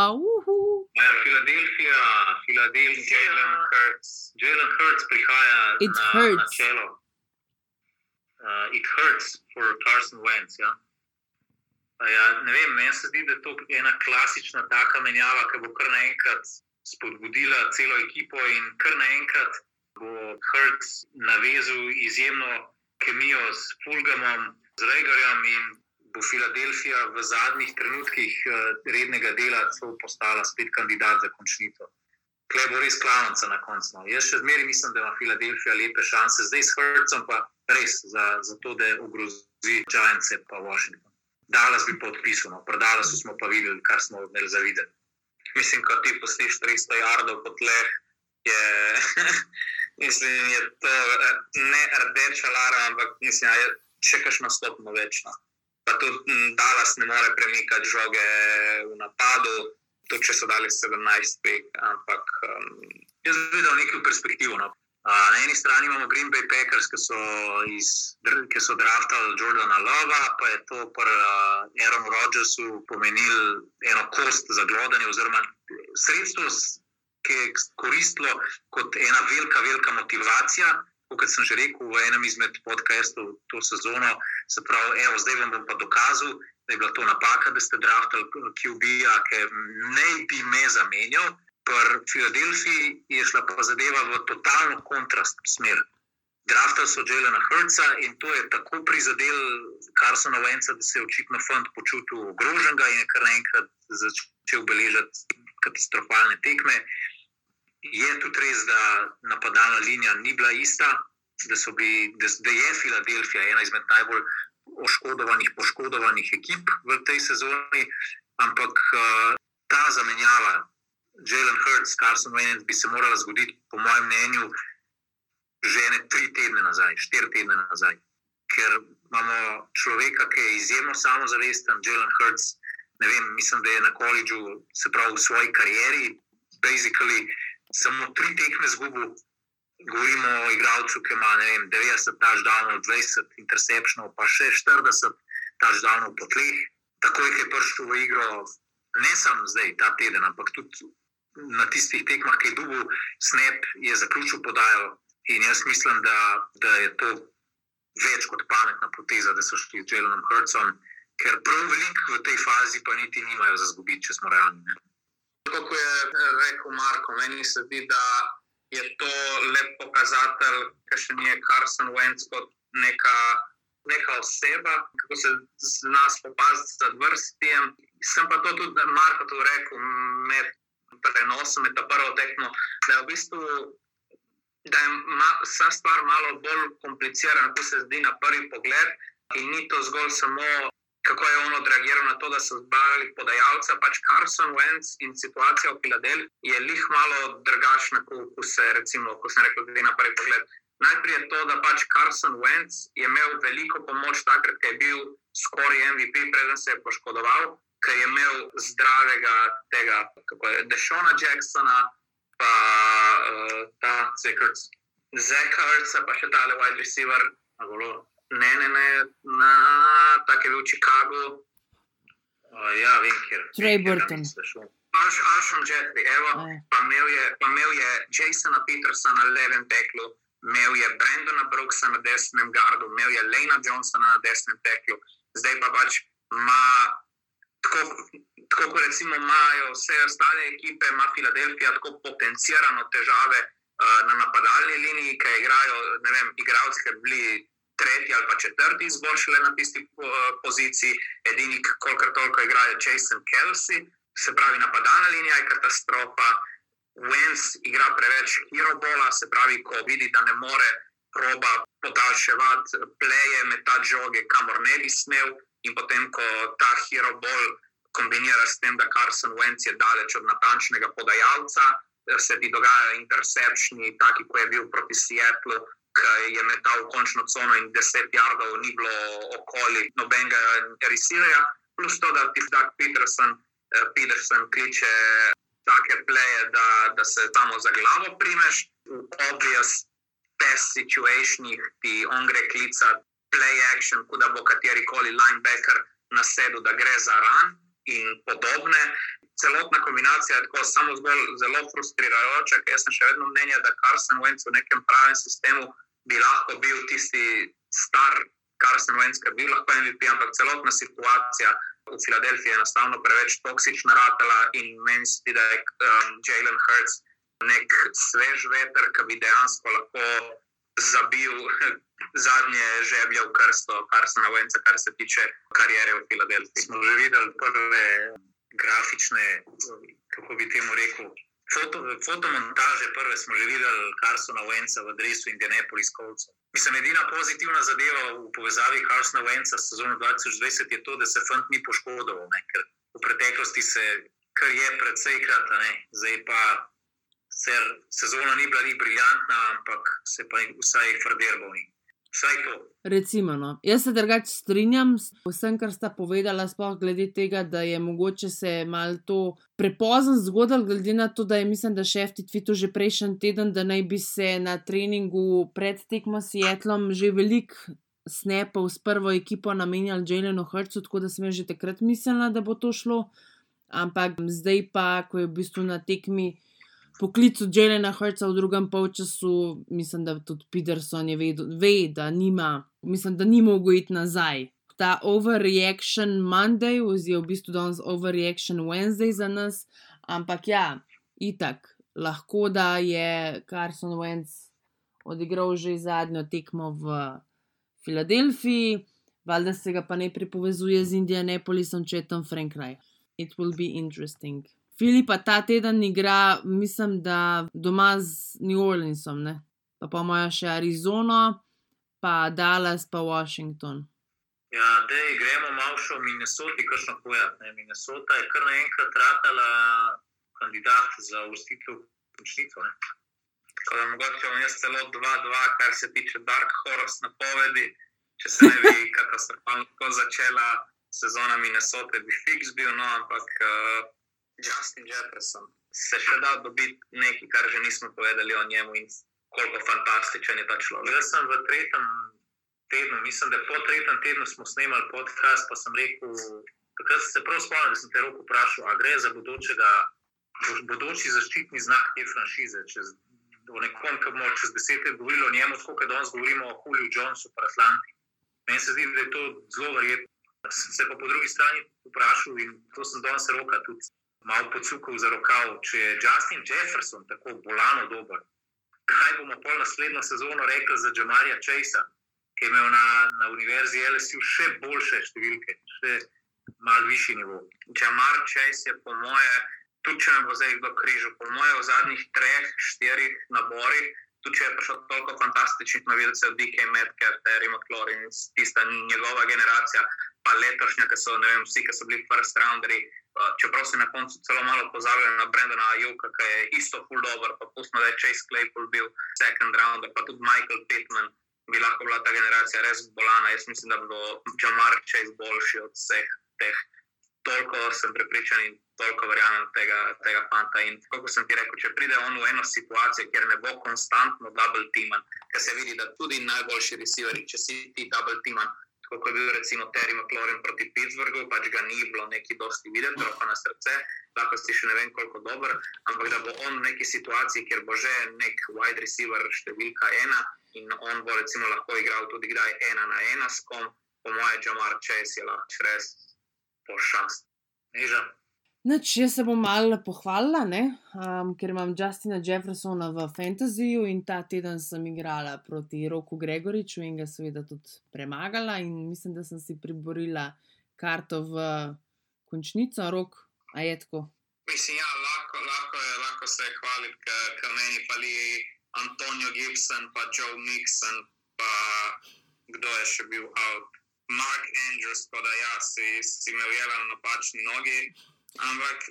Ja, Filadelfija, Filadelfija, Jalen Hurts. Jalen Hurts prihaja It na, hurts. na čelo. Uh, it hurts for Carson Wentz. Ja? A Ja, ne vem, meni se zdi, da je to ena klasična taka menjava, ki bo kar naenkrat spodbudila celo ekipo in kar naenkrat bo Hurts navezal izjemno kemijo s Fulgamom, z Regarjem in bo Filadelfija v zadnjih trenutkih eh, rednega dela celo postala spet kandidat za končnico. Klej bo res klavnica na koncu. no. Jaz še zmeraj mislim, da ima Filadelfija lepe šanse, zdaj s Hrcem pa res za, za to, da ogrozi Giants pa Washington. Dallas bi podpisal, no. pri Dallasu smo pa videli, kar smo imeli za videti. Mislim, ko ti posliš 300 jardov po tleh, je, mislim, je to eh, ne rdeča lara, ampak mislim, ja, je še kakšno stopno večno. Pa tudi mm, Dallas ne more premikati žoge v napadu, tudi če so dali 17 pek, ampak um, jaz bi nekaj v perspektivo. No. Uh, na eni strani imamo Green Bay Packers, ki so, iz, ki so draftali Jordana Lova, pa je to pri uh, Aaron Rodgersu pomenilo eno kost za glodanje, oziroma sredstvo, ki je koristilo kot ena velika, velika motivacija. Kot sem že rekel v enem izmed podcastov to sezono, se pravi, evo, zdaj vam bom pa dokazal, da je bila to napaka, da ste draftali QB-ja, ki ne bi me zamenjal. Pri Filadelfiji je šla pa zadeva v totalno kontrast smer. Draftali so Jelena Hrca in to je tako prizadel Carsona Wenca, da se je očitno fant počutil ogroženega in je kar naenkrat začel beležati katastrofalne tekme. Je tudi res, da napadalna linija ni bila ista, da, bili, da, da je Filadelfija ena izmed najbolj oškodovanih, poškodovanih ekip v tej sezoni, ampak uh, ta zamenjava, Jalen Hurts, Carson Wentz, bi se morala zgoditi, po mojem mnenju, že ne tri tedne nazaj, štiri tedne nazaj. Ker imamo človeka, ki je izjemno samozavesten, Jalen Hurts. Ne vem, mislim, da je na koledžu, se pravi v svoji karieri, basically samo tri tekme zgubil. Govorimo o igralcu, ki ima ne vem, 90 touchdownov, 20 interceptionov, pa še 40 touchdownov po tleh. Takoj je prišel v igro, ne samo zdaj, ta teden, ampak tudi na tistih tekmah, ki je dubov snap, je zaključil podajo. In jaz mislim, da, da je to več kot pametna poteza, da so šli z Jelenom Hrcom, ker prav veliko v tej fazi pa niti nimajo za zgubiti, če smo realni. Kot je rekel Marko, meni se zdi, da je to lep pokazatelj, kaj še ni Carson Wentz kot neka, neka oseba, kako se z nas popaziti z vrstijem. Sem pa to tudi Marko tudi rekel med prenosom, med ta prvo tekmo, da je v bistvu. Da je vsa stvar malo bolj komplicirana, kot se zdi na prvi pogled, in ni to zgolj samo kako je on odreagiral na to, da so zbavili podajalca. Pač Carson Wentz in situacija v Filadelfiji je lih malo drugačna, kot se, recimo, ko sem rekel, glede na prvi pogled. Najprej je to, da pač Carson Wentz je imel veliko pomoč takrat, ko je bil skoraj MVP, preden se je poškodoval, ker je imel zdravega tega, kako je Dešona Jacksona, pa uh, ta Zekarc, pa še tale wide receiver. Ne, ne, ne, na, tako je bil v Chicagu. Uh, ja, vem, kjer. Trey Burton. Alšom Jetri, evo, pa imel je, pa imel je Jasona Petersona na levem teklu, imel je Brendona Brooksa na desnem gardu, imel je Lena Johnsona na desnem teklu, zdaj pa pač ima, tako, tako kot recimo imajo vse ostale ekipe, ima Filadelfija tako potencirano težave uh, na napadalni liniji, ki igrajo, ne vem, igravci, ki bi bili tretji ali pa četrti izboljšali na tisti poziciji, edini, kolikor toliko igrajo Jason Kelsey, se pravi, napadalna linija je katastrofa. Wens igra preveč herobola, se pravi, ko vidi, da ne more proba podaljševati pleje, metati žoge, kamor ne bi smel, in potem, ko ta herobol kombinira s tem, da Carson Wentz je daleč od natančnega podajalca, se ti dogajajo interceptioni, taki, kot je bil proti Seattlu, ki je metal v končno cono in deset jardov ni bilo okoli nobenega residerja, plus to, da ti Doug Peterson, eh, Peterson kliče take pleje, da, da se samo za glavo primeš, v obvious test situationih ti on gre klica play action, kot da bo kateri koli linebacker nasedel, da gre za ran in podobne. Celotna kombinacija je tako samo zgolj zelo frustrirajoča, ker sem še vedno mnenja, da Carson Wentz v nekem pravem sistemu bi lahko bil tisti star, kar sem Wentz, ki bi lahko MVP, ampak celotna situacija v Filadelfiji je enostavno preveč toksična ratela in meni se zdi, da je um, Jalen Hurts nek svež veter, ki bi dejansko lahko zabil zadnje žeblje v krsto, kar se na Wentz, kar se tiče karijere v Filadelfiji. Smo že videli prve grafične, kako bi temu rekel, Foto, fotomontaže prve smo že videli, kar so na Wenca v Dresu in Denepolis Kolcu. Mislim, edina pozitivna zadeva v povezavi Karsona Wenca s sezono 2020 je to, da se fant ni poškodoval, ne? ker v preteklosti se kar je precej krat, zdaj pa ser, sezona ni bila ni briljantna, ampak se pa vsaj frderbal ni. Recimo, no. Jaz se drugače strinjam s vsem, kar sta povedala, sploh glede tega, da je mogoče se malo to prepozno zgodilo, glede na to, da je mislim, da šef Twitter že prejšnji teden, da naj bi se na treningu pred tekmo s Jetlom že veliko snepov s prvo ekipo namenjali Jelenu Hrcu, tako da sem že takrat mislila, da bo to šlo. Ampak zdaj pa, ko je v bistvu na tekmi poklicu Jelena Hrca v drugem polčasu, mislim, da tudi Peterson je vedel, ve, da nima, mislim, da ni mogel iti nazaj. Ta overreaction Monday, oziroma v bistvu danes overreaction Wednesday za nas, ampak ja, itak, lahko da je Carson Wentz odigral že zadnjo tekmo v Filadelfiji, valjda se ga pa ne pripovezuje z Indianapolisom, če je tam Frank Reich. It will be interesting. Filipa ta teden igra, mislim, da doma z New Orleansom, ne? pa pa imajo še Arizono, pa Dallas, pa Washington. Ja, da gremo malo še v Minnesota, kar še povedati. Minnesota je kar naenkrat ratala kandidat za uvrstitev v končnico. Tako da mogoče bom jaz celo 2-2, kar se tiče Dark Horse napovedi. Če se ne bi katastrofalno začela sezona Minnesota, bi fiks bil, no, ampak. Uh, Justin Jefferson, se še da dobiti nekaj, kar že nismo povedali o njemu in koliko fantastičen je ta človek. Jaz sem v tretjem tednu, mislim, da po tretjem tednu smo snemali podcast, pa sem rekel, takrat se prav spomnim, da sem te roko vprašal, a gre za bodočega, bodoči zaščitni znak te franšize čez o nekom, ki bomo čez deset let govorili o njemu, tako kot danes govorimo o Hulju Jonesu, pa Atlanti. Meni se zdi, da je to zelo verjetno. Se pa po drugi strani vprašal, in to sem danes roka tudi malo pocukal za rokav, če je Justin Jefferson tako bolano dober, kaj bomo pol naslednjo sezono rekli za Džamarja Čejsa, ki je imel na, na univerzi LSU še boljše številke, še malo višji nivo. Džamar Čejs je po moje, tudi če me bo zdaj kdo križal, po moje v zadnjih treh, štirih naborih. Tudi če je prišlo toliko fantastičnih novincev, DK Metcalf, Terry McLaurin, tista njegova generacija, pa letošnja, ki so, ne vem, vsi, ki so bili first rounderi, čeprav se na koncu celo malo pozabljajo na Brendana Ajuka, ki je isto full dobro, pa pustno, da je Chase Claypool bil second rounder, pa tudi Michael Pittman bi lahko bila ta generacija res bolana. Jaz mislim, da bo Jamar Chase boljši od vseh teh. Toliko sem prepričan in toliko verjamem tega, tega fanta. In kot sem ti rekel, če pride on v eno situacijo, kjer ne bo konstantno double teaman, ker se vidi, da tudi najboljši receiveri, če si ti double teaman, kot je bil recimo Terry McLaurin proti Pittsburghu, pač ga ni bilo neki dosti videti, roko na srce, lahko si še ne vem koliko dober, ampak da bo on v neki situaciji, kjer bo že nek wide receiver številka ena in on bo recimo lahko igral tudi kdaj ena na ena s kom, po mojem, Jamar Chase je lahko res pošast. Niža. Noč, jaz se bom malo pohvalila, um, ker imam Justina Jeffersona v fantasyju in ta teden sem igrala proti Roku Gregoriču in ga seveda tudi premagala. In mislim, da sem si priborila karto v končnico, rok, a je tako. Mislim, ja, lahko, lahko, je, lahko se hvalim, ker meni pali Antonijo Gibson, pa Joe Nixon, pa kdo je še bil out. Mark Andrews, pa da ja, si, si me ujela na napačni nogi. Ampak,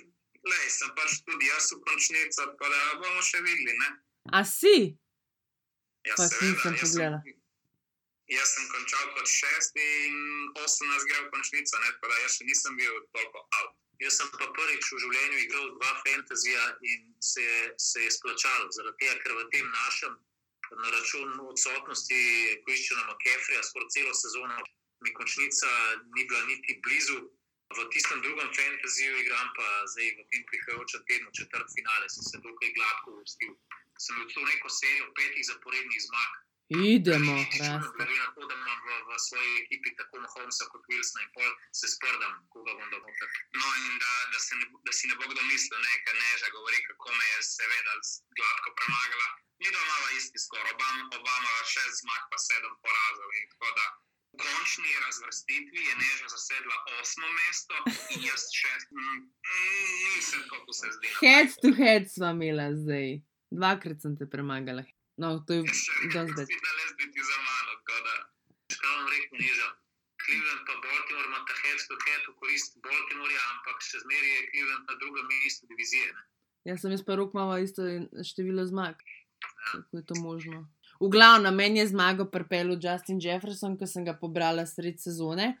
le, sem pač tudi jaz v končnici, tako da bomo še videli. Ne? A si? Ja, pa seveda, nisem jaz pogledala. Sem, jaz sem končal kot šesti in osemnajst gre v končnico, ne? tako da jaz še nisem bil toliko out. Jaz sem pa prvič v življenju igral dva fantazija in se, se je splačal, zaradi tega, ker v tem našem, na račun odsotnosti Kriščana McCaffreya, skoraj celo sezono, mi končnica ni bila niti blizu. V tistem drugem fantaziju igram pa zdaj v tem prihajajočem tednu četrt finale, sem se dokaj gladko uvrstil. Sem v to neko serijo petih zaporednih zmag. Idemo. Glede na to, da imam v, v svoji ekipi tako Mahomesa kot Wilsona in pol se sprdam, koga bom da noter. No, in da, da, se ne, da si ne bo kdo mislil, ne, ker neža govori, kako me je seveda gladko premagala. Mi dva imamo isti skor, oba, oba imamo šest zmag, pa sedem porazov. In tako da v končni razvrstitvi je neža zasedla osmo mesto in jaz šest. Mm, mm, nisem, kako se zdi. Head to head sva imela zdaj. Dvakrat sem te premagala. No, to je Še dosti vedno več. si da le biti za mano. tako da. Kaj vam rekel, niža? Cleveland pa Baltimore ima ta head to head v korist Baltimorja, ampak še zmeraj je Cleveland na drugem mestu divizije. Jaz sem jaz pa rok imala isto število zmag. Kako je to možno? V glavnem, meni je zmago pripeljal Justin Jefferson, ko sem ga pobrala sred sezone.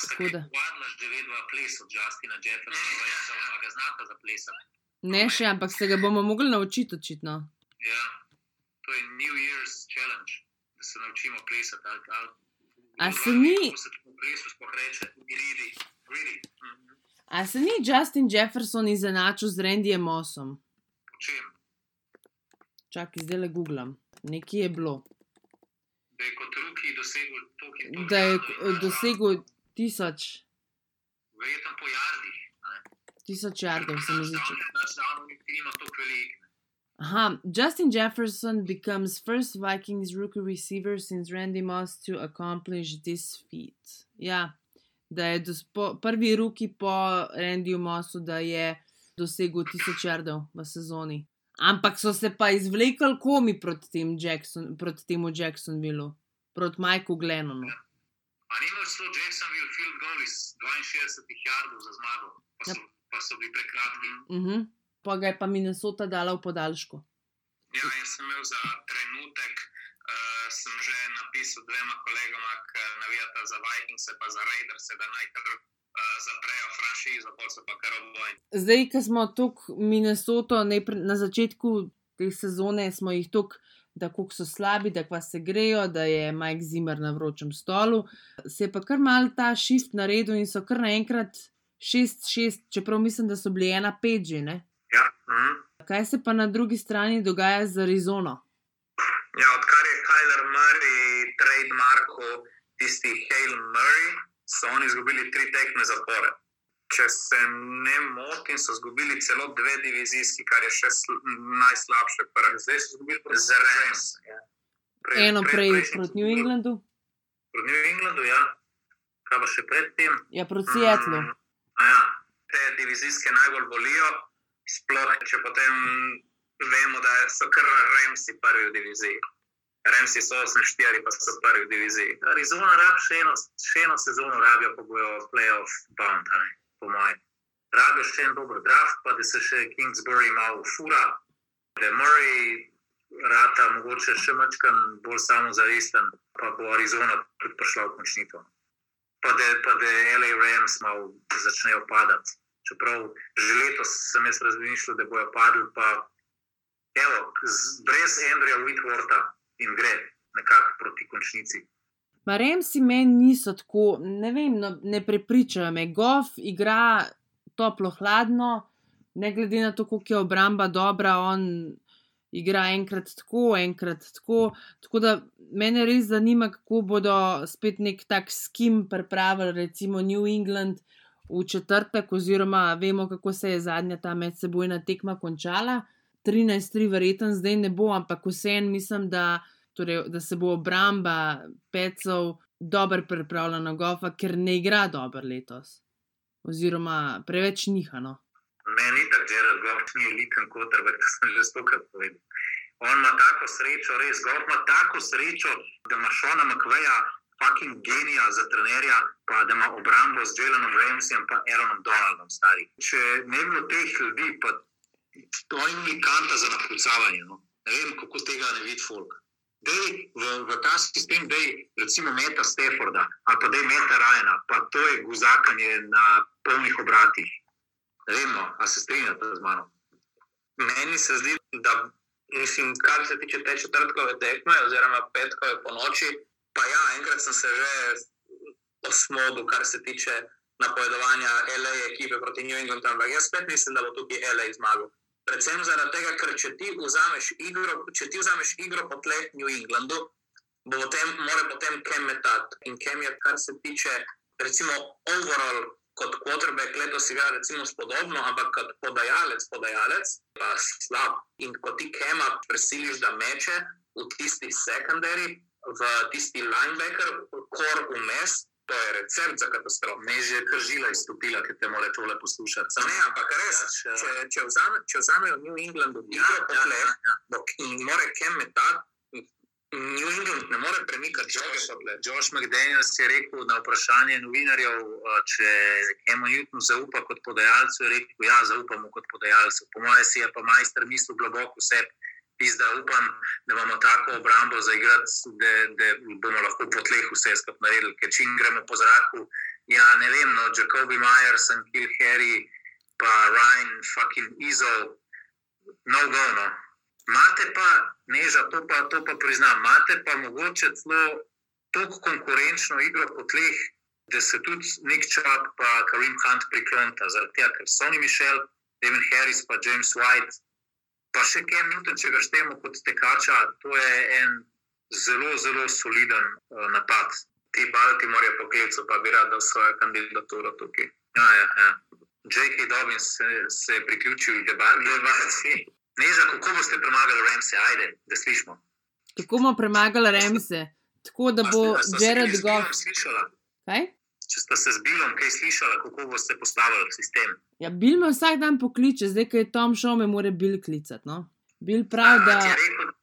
Tako da. Vadla že vedva ples od Justina Jeffersona, a ga znata za plesati. Ne še, ampak se ga bomo mogli naučiti očitno. Ja, to je New Year's challenge, da se naučimo plesati. Ali, ali, A se ni-. A se ni Justin Jefferson izenačil z Randyjem Mossom? Po čem? Čakaj, zdaj le googlam. Nekje je bilo. Da je kot ruki dosegel toliko in toliko. Da je eh, dosegel tisoč, Verjetno po jardih. tisoč jardov, se mi zdi. Aha, Justin Jefferson becomes first Vikings rookie receiver since Randy Moss to accomplish this feat. Ja, da je dos, po, prvi rookie po Randyju Mossu, da je dosegel tisoč jardov v sezoni. Ampak so se pa izvlekli komi proti, tem Jackson, proti temu Jacksonvillu, proti Mikeu Glennonu. A ni imel celo Jacksonville field goal iz 62 jardov za zmago, pa so, pa so bili prekratki. Uh -huh. Pa ga je pa Minnesota dala v podaljšku. Ja, jaz sem imel za trenutek, uh, sem že napisal dvema kolegoma, ki navijata za Vikings, pa za Raiders, da naj kar zaprejo franšizo, pa so pa kar obojni. Zdaj, ko smo tukaj Minnesoto, najprej- na začetku te sezone smo jih tukaj, da kako so slabi, da kva se grejo, da je Mike Zimmer na vročem stolu. Se je pa kar mal ta shift naredil in so kar naenkrat 6-6, čeprav mislim, da so bili ena pet že. Ne? Ja, mhm. Kaj se pa na drugi strani dogaja z Arizono? Ja, odkar je Kyler Murray trademarko tisti Hale Murray, so oni izgubili tri tekme zapore. Če se ne motim, so izgubili celo dve divizijski, kar je še najslabše. Zdaj so izgubili proti Rams. Ja. Pre, Eno prej proti New Englandu. Proti New Englandu, ja. Kaj pa še predtem? Ja, proti Seattlu. Um, ja. Te divizijske najbolj bolijo, sploh če potem vemo, da so kar Ramsi prvi v diviziji. Remsi so 8-4, pa so prvi v diviziji. Arizona rab še eno, še eno sezono rabijo, pa bojo playoff bound, po mojem. Rabijo še en dober draft, pa da se še Kingsbury malo fura, da Murray rata mogoče še mačkan bolj samozavesten, pa bo Arizona tudi prišla v končnito. Pa da, pa da LA Rams malo začnejo padati. Čeprav že letos sem jaz razmišljal, da bojo padli, pa evo, z, brez Andreja Whitworta in gre nekako proti končnici. Marem si meni niso tako, ne vem, no, ne prepričajo me. Gof igra toplo, hladno, ne glede na to, kako je obramba dobra, on igra enkrat tako, enkrat tako. Tako da mene res zanima, kako bodo spet nek tak skim pripravili, recimo New England v četrtek, oziroma vemo, kako se je zadnja ta medsebojna tekma končala. 13-3, verjeten zdaj ne bo, ampak vseeno mislim, da, torej, da se bo obramba pecov dobro pripravila na gofa, ker ne igra dobro letos. Oziroma, preveč nihano. Meni tako, da je Goff ni eliten kot rebe, to sem že stokrat povedal. On ima tako srečo, res Goff ima tako srečo, da ima Šona McVeja, fucking genija za trenerja, pa da ima obrambo z Jelenom Ramseyjem in Aaronom Donaldom, stari. Če ne bi bilo teh ljudi, pa to ni kanta za napucavanje. No. Ne vem, kako tega ne vidi folk. Dej v, v ta sistem, da je recimo meta Stafforda ali pa da je meta Rajna, pa to je guzakanje na polnih obratih. Ne vem, no, a se strinjate z mano. Meni se zdi, da mislim, kar se tiče te četrtkove tekme, oziroma petkove po noči, pa ja, enkrat sem se že osmobil, kar se tiče napovedovanja LA ekipe proti New Englandu, ampak jaz spet mislim, da bo tukaj LA zmagal. Predvsem zaradi tega, ker če ti vzameš igro, če ti vzameš igro po tleh New Englandu, bo potem, mora potem kem metati. In kem je, kar se tiče, recimo, overall, kot quarterback, letos igra recimo spodobno, ampak kot podajalec, podajalec, pa slab. In ko ti kema presiliš, da meče v tisti secondary, v tisti linebacker, kor vmes, To je recept za katastrofo. Je že kržila izstopila, ker te more tole poslušati. Ne, ampak res, ja, če, če, vzame, če vzamejo New England, da ja, ja, ja, ja. in more kem metati. New England ne more premikati Josh, Josh McDaniels je rekel na vprašanje novinarjev, če Kemo Newton zaupa kot podajalcu, je rekel, ja, zaupamo kot podajalcu. Po mojem si je pa majster mislil globoko v sebi da upam, da bomo tako obrambo zaigrali, da, da bomo lahko po tleh vse skupaj naredili. Ker če gremo po zraku, ja, ne vem, no, Jacobi Myers, Kill Harry, pa Ryan, fucking Izo, no, go, no. Mate pa, neža, to pa, to pa priznam, imate pa mogoče celo tako konkurenčno igro po tleh, da se tudi Nick Chubb pa Karim Hunt priklonta, zaradi tega, ker Sonny Michel, Devin Harris pa James White pa še Kem Newton, če ga štejemo kot tekača, to je en zelo, zelo soliden uh, napad. Ti Baltimore je poklical, pa bi rad dal svojo kandidaturo tukaj. Ja, ja, ja. J.K. Dobbins se, se je priključil debati. Neža, kako boste premagali Remse? Ajde, da slišimo. Kako bomo premagali Remse? Tako da bo Jared Goff. Kaj? Če ste se z Bilom kaj slišali, kako boste postavili sistem. Ja, Bil me vsak dan pokliče, zdaj, ko je Tom šel, me mora Bil klicati. No? Bil prav, da.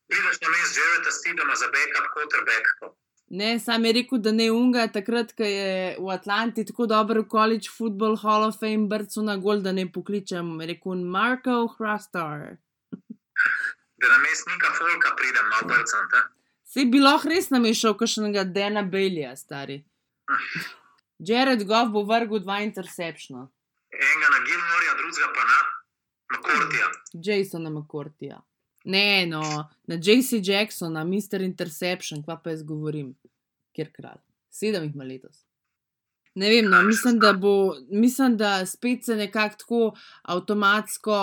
Vidiš, da imaš že vedeti, da imaš za backup, quarterback. Ne, sam je rekel, da ne unga, takrat, ko je v Atlanti tako dober College Football Hall of Fame, brcu na gol, da ne pokličem. Rekel Marko Hrastar. da na mestnika Folka pridem, malo brcem. Se bi lahko res namešal, kakšnega Dena Belija, stari. Jared Goff bo vrgel dva interceptiona. Enega na Gilmorja, drugega pa na Makortija. Jasona Makortija. Ne, no, na JC Jacksona, Mr. Interception, kva pa jaz govorim, kjer kralj. Sedem jih ima letos. Ne vem, no, mislim, da bo, mislim, da spet se nekako tako avtomatsko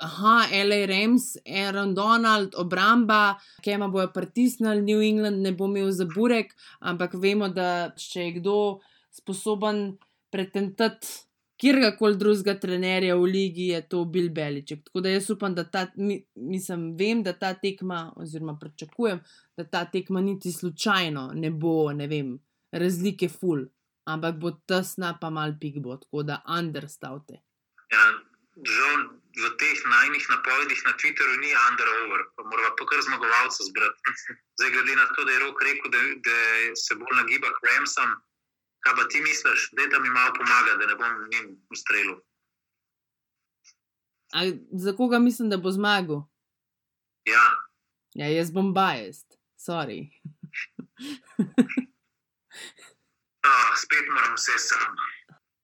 aha, L.A. Rams, Aaron Donald, obramba, Kema bojo pritisnili, New England ne bo imel za burek, ampak vemo, da če je kdo sposoben pretentati kjerkoli drugega trenerja v ligi, je to Bill Beliček. Tako da jaz upam, da ta, mi, mislim, vem, da ta tekma, oziroma pričakujem, da ta tekma niti slučajno ne bo, ne vem, razlike full, ampak bo tesna, pa mal pik bo, tako da understavte. Ja, žal v teh najnih napovedih na Twitterju ni under-over, pa moramo pa kar zmagovalca zbrati. Zdaj, glede na to, da je rok rekel, da, da se bolj nagiba k Ramsom, kaj pa ti misliš, da, da mi malo pomaga, da ne bom njim ustrelil. A za koga mislim, da bo zmagal? Ja, Ja, jaz bom biased, sorry. ah, spet moram vse sam.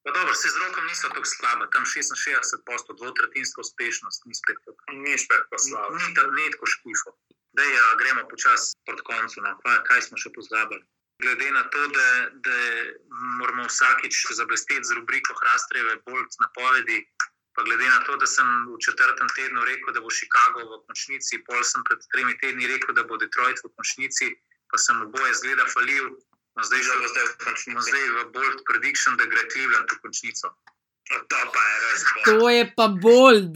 Pa dobro, se z rokom niso tako slabe, tam 66 posto, dvotretinska uspešnost, ni spet tako. Ni spet pa slabo. Ni, ta- ni tako škifo. Da, ja, gremo počasi proti koncu. No. Kaj, kaj smo še pozabili? Glede na to, da, da moramo vsakič zablesteti z rubriko Hrastreve bolj napovedi, pa glede na to, da sem v četrtem tednu rekel, da bo Chicago v končnici, pol sem pred tremi tedni rekel, da bo Detroit v končnici, pa sem oboje zgleda falil. No, zdaj že bo zdaj v končnici. no, zdaj v bold prediction, da gre Cleveland v končnico. No, To pa je res. To je pa bold.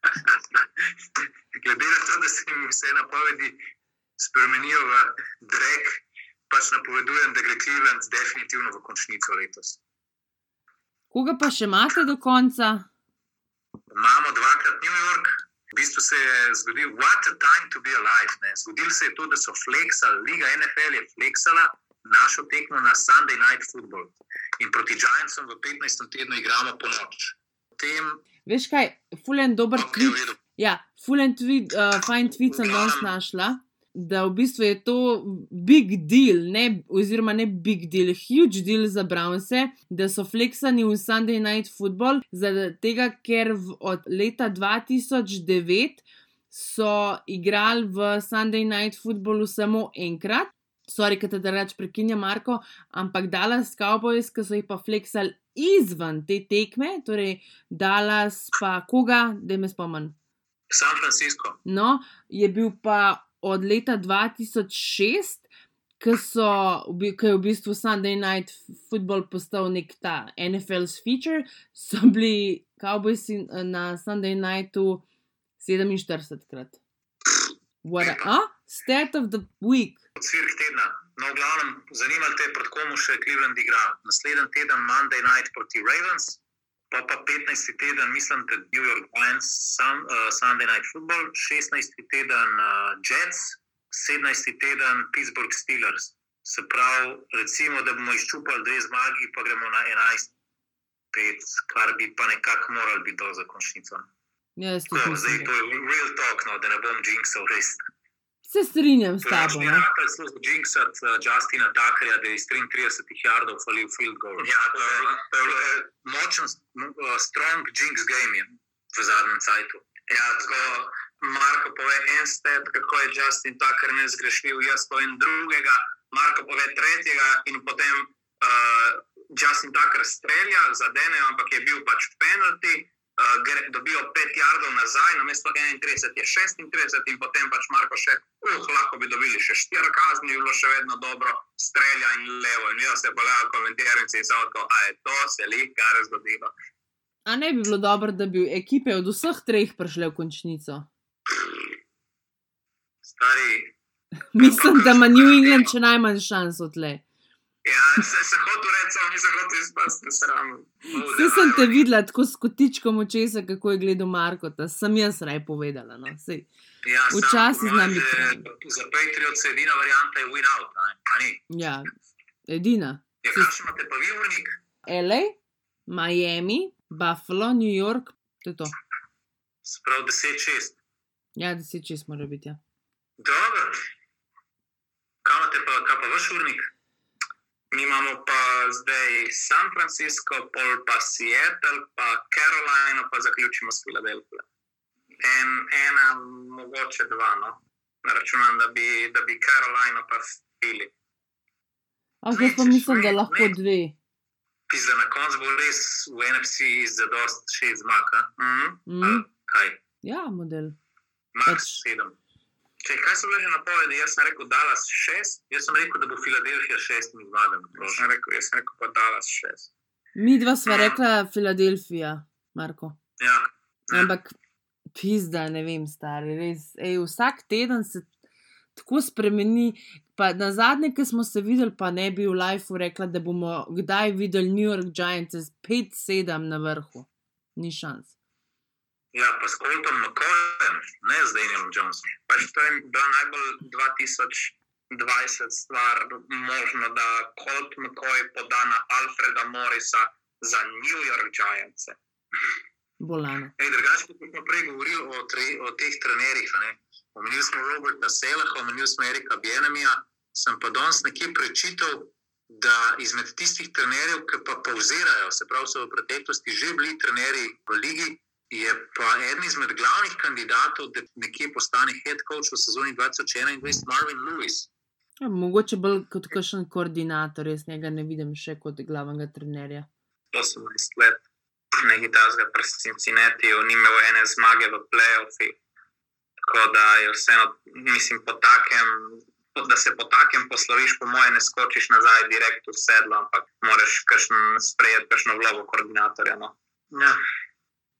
Glede na to, da se jim vse napovedi spremenijo v drek, pač napovedujem, da gre Cleveland definitivno v končnico letos. Koga pa še imate do konca? Imamo dvakrat New York, v bistvu se je zgodil, what a time to be alive. Ne? Zgodilo se je to, da so fleksali, Liga NFL je fleksala našo tekmo na Sunday Night Football in proti Giantsom v 15. tednu igramo po noč. Potem, Veš kaj, fulen dober ok, v tweet. Ja, fulen tweet, uh, fajn tweet sem danes našla. Da v bistvu je to big deal, ne, oziroma ne big deal, huge deal za Brownse, da so fleksani v Sunday Night Football, zaradi tega, ker v, od leta 2009 so igrali v Sunday Night Footballu samo enkrat. Sorry, da te reč prekinja Marko, ampak Dallas Cowboys, ki so jih pa fleksali izven te tekme, torej Dallas pa koga, da me spomnim. San Francisco. No, je bil pa od leta 2006, ko so, v bi- ko je v bistvu Sunday Night Football postal nek ta NFL's feature, so bili Cowboysi eh, na Sunday Nightu 47 krat. What a, a? Stat of the week. Cirk tedna. No, v glavnem, zanimalo te, proti komu še Cleveland igra. Naslednji teden Monday night proti Ravens, pa pa 15. teden, mislim, da New York Giants, sun, uh, Sunday night football, 16. teden uh, Jets, 17. teden Pittsburgh Steelers. Se pravi, recimo, da bomo izčupali dve zmagi, pa gremo na 11-5, kar bi pa nekako morali biti do za končnico. Ja, jaz tudi Tako, zdaj to je real talk, no, da ne bom jinxal res. Se strinjam s To je tabo. No? mirakel, so z Jinxat uh, Justina Takarja, da je iz 33 yardov falil field goal. Ja, to je, to je bilo, eh, močen, uh, strong Jinx game je v zadnjem cajtu. Ja, tako Marko pove en stet, kako je Justin Tucker nezgrešljiv, jaz povem drugega, Marko pove tretjega in potem uh, Justin Tucker strelja, zadene, ampak je bil pač penalti. Uh, gre, dobijo 5 jardov nazaj, na mesto 31 je 36, in potem pač Marko še, uh, lahko bi dobili še 4 kazni, bi bilo še vedno dobro, strelja in levo. In jaz se komentiram in si samo tako, a je to se li, kar je zgodilo. A ne bi bilo dobro, da bi ekipe od vseh treh prišle v končnico? Stari, Mislim, da ima New England še najmanj šans od le. Ja, se, se hotel reči, samo nisem hotel izpasti sram. Vse sem te videla tako s kotičkom očesa, kako je gledal Marko, da sem jaz raj povedala. No. Sej. ja, Včasih biti že Za Patriots je edina varianta je win out, ne? Ja, edina. Ja, kakšen imate pa vi urnik? LA, Miami, Buffalo, New York, to je to. Sprav 10-6. Ja, deset čez mora biti. Ja. Dobro. Kaj pa, kaj pa vaš urnik? Mi imamo pa zdaj San Francisco, pol pa Seattle, pa Carolina, pa zaključimo s Filadelfijo. En, ena, mogoče dva, no. Računam, da bi, da bi Carolina pa Fili. Oh, jaz pa mislim, da lahko dve. Pisa na koncu bo res v NFC za dost šest zmag. Mhm. Mm. Kaj? Ja, model. Max Pač- sedem. Če, kaj so bile že napovedi? Jaz sem rekel Dallas šest, jaz sem rekel, da bo Filadelfija. Jaz sem rekel, jaz sem rekel pa Dallas šest. Mi dva sva rekla Filadelfija, Marko. Ja. Ampak pizda, ne vem, stari, res. Ej, vsak teden se tako spremeni. Pa na zadnje, ki smo se videli, pa ne bi v lifeu rekla, da bomo kdaj videli New York Giants z 5-7 na vrhu. Ni šans. Ja, pa s Coltom McCoyem, ne z Danielom Jonesom. Pač to je bila najbolj 2020 stvar, možno, da Colt McCoy poda na Alfreda Morrisa za New York Giants. Drugače, kot smo prej govorili o, tre, o teh trenerjih, omenili smo Roberta Selaha, omenili smo Erika Bienemija, sem pa danes nekje prečital, da izmed tistih trenerjev, ki pa povzirajo, se pravi, so v preteklosti že bili trenerji v ligi, je pa eden izmed glavnih kandidatov, da nekje postane head coach v sezoni 2021, Marvin Lewis. Ja, mogoče bolj kot kakšen koordinator, jaz njega ne vidim še kot glavnega trenerja. 18 let, nekaj tasga pri Cincinnati, ni imel ene zmage v playoffih. Tako da je vseeno, mislim, po takem, da se po takem posloviš, po mojem, ne skočiš nazaj direkt v sedlo, ampak moraš sprejeti kakšno vlogo koordinatorja. No. Ja.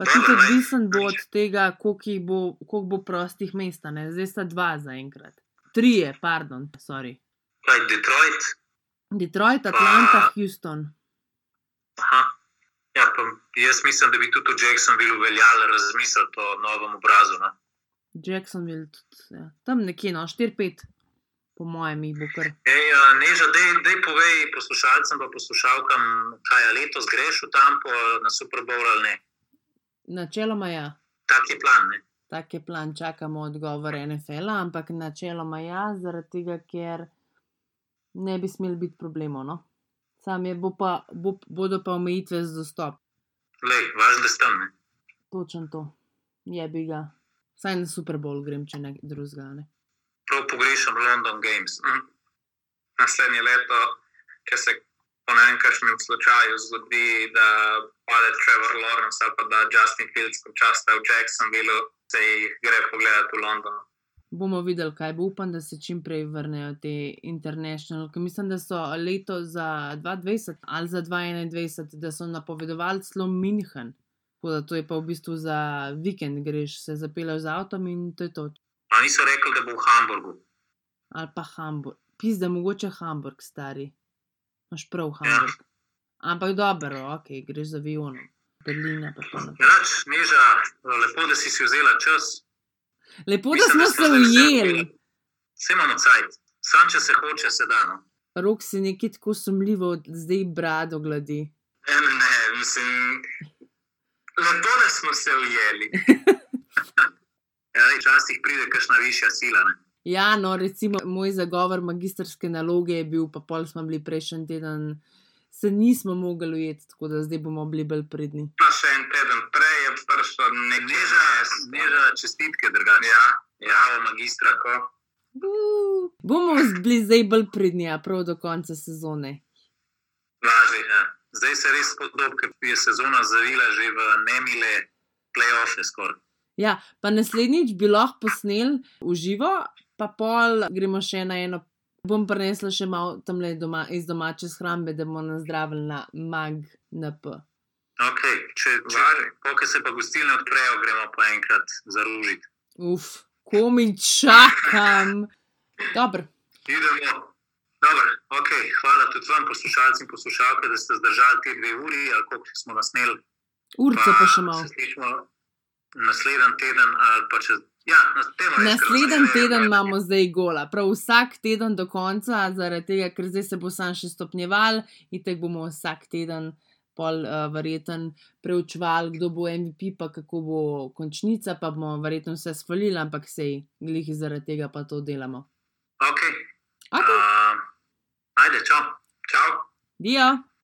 Pa tudi odvisen bo od tega, koliko, bo, koliko bo prostih mest. ne. Zdaj sta dva zaenkrat. Trije, pardon, sorry. Kaj, Detroit? Detroit, Atlanta, Houston. Aha. Ja, pa jaz mislim, da bi tudi v Jacksonville veljalo razmisliti o novem obrazu. Ne? Jacksonville, tudi, ja. tam nekje, no, 4-5, po mojem, jih bo kar. Ej, a, Neža, dej, dej povej poslušalcem in poslušalkam, kaj je letos greš v Tampo na Super Bowl ali ne. Načeloma ja. Tak je plan. Ne? Tak je plan, čakamo odgovor NFL-a, ampak načeloma ja, zaradi tega, ker ne bi smel biti problemov. No? Sam je, bo pa, bo, bodo pa omejitve z dostop. Lej, važno, da ste tam. Točen to. Je bi ga. Saj na Super Bowl grem, če ne drugega. Ne? Prav pogrešam London Games. Mhm. Naslednje leto, če se po ne vem, kakšnem slučaju zgodi, da pade Trevor Lawrence ali pa da Justin Fields počasta v Jacksonville, se jih gre pogledati v London. Bomo videli, kaj bo. Upam, da se čim prej vrnejo te international. Ker mislim, da so leto za 2020 ali za 2021, da so napovedovali celo München. Tako da to je pa v bistvu za vikend, greš se zapeljati z avtom in to je to. A niso rekli, da bo v Hamburgu. Ali pa Hamburg. Pizda, mogoče Hamburg, stari. Imaš prav Hamburg. Ampak dobro, ok, greš za avionom. Berlina. Rač, Neža, lepo, da si si vzela čas. Lepo, da Mislim, smo da se ujeli. Vse imamo cajt, sam če se hoče, se da. No. Rok si neki tako sumljivo, zdaj brado gladi. Ne, ne, ne, mislim, lepo, da smo se ujeli. ja, včasih pride kakšna višja sila. Ne? Ja, no, recimo moj zagovor magistrske naloge je bil, pa pol smo bili prejšnji teden, se nismo mogli ujeti, tako da zdaj bomo bili bolj pridni. Pa še en teden prej je prišlo nekaj neža, neža čestitke, drugače. Ja, ja, magistra, ko. Uh, bomo bili zdaj bolj pridni, a prav do konca sezone. Lažje, ja. Zdaj se res podobno, ker je sezona zavila že v nemile play-offe skoraj. Ja, pa naslednjič bi lahko posnel v živo, pa pol gremo še na eno. Bom prinesla še malo tam doma, iz domače shrambe, da bomo nazdravili na mag na P. Ok, če, če pokaj se pa gostilne odprejo, gremo pa enkrat zaružiti. Uf, komi čakam. Dobro, Idemo. Dobro, okay. Hvala tudi vam, poslušalci in poslušalke, da ste zdržali te dve uri, ali koliko smo nas sneli. urca pa še malo. Se slišimo naslednji teden, ali pa čez. Ja, nas, Naslednji teden imamo zdaj gola, prav vsak teden do konca, zaradi tega, ker zdaj se bo sam še stopnjeval in tako bomo vsak teden pol uh, verjeten preučevali, kdo bo MVP, pa kako bo končnica, pa bomo verjetno vse svalili, ampak sej, glih zaradi tega pa to delamo. Ok. Ok, Uh, ajde, čau. Čau. dio.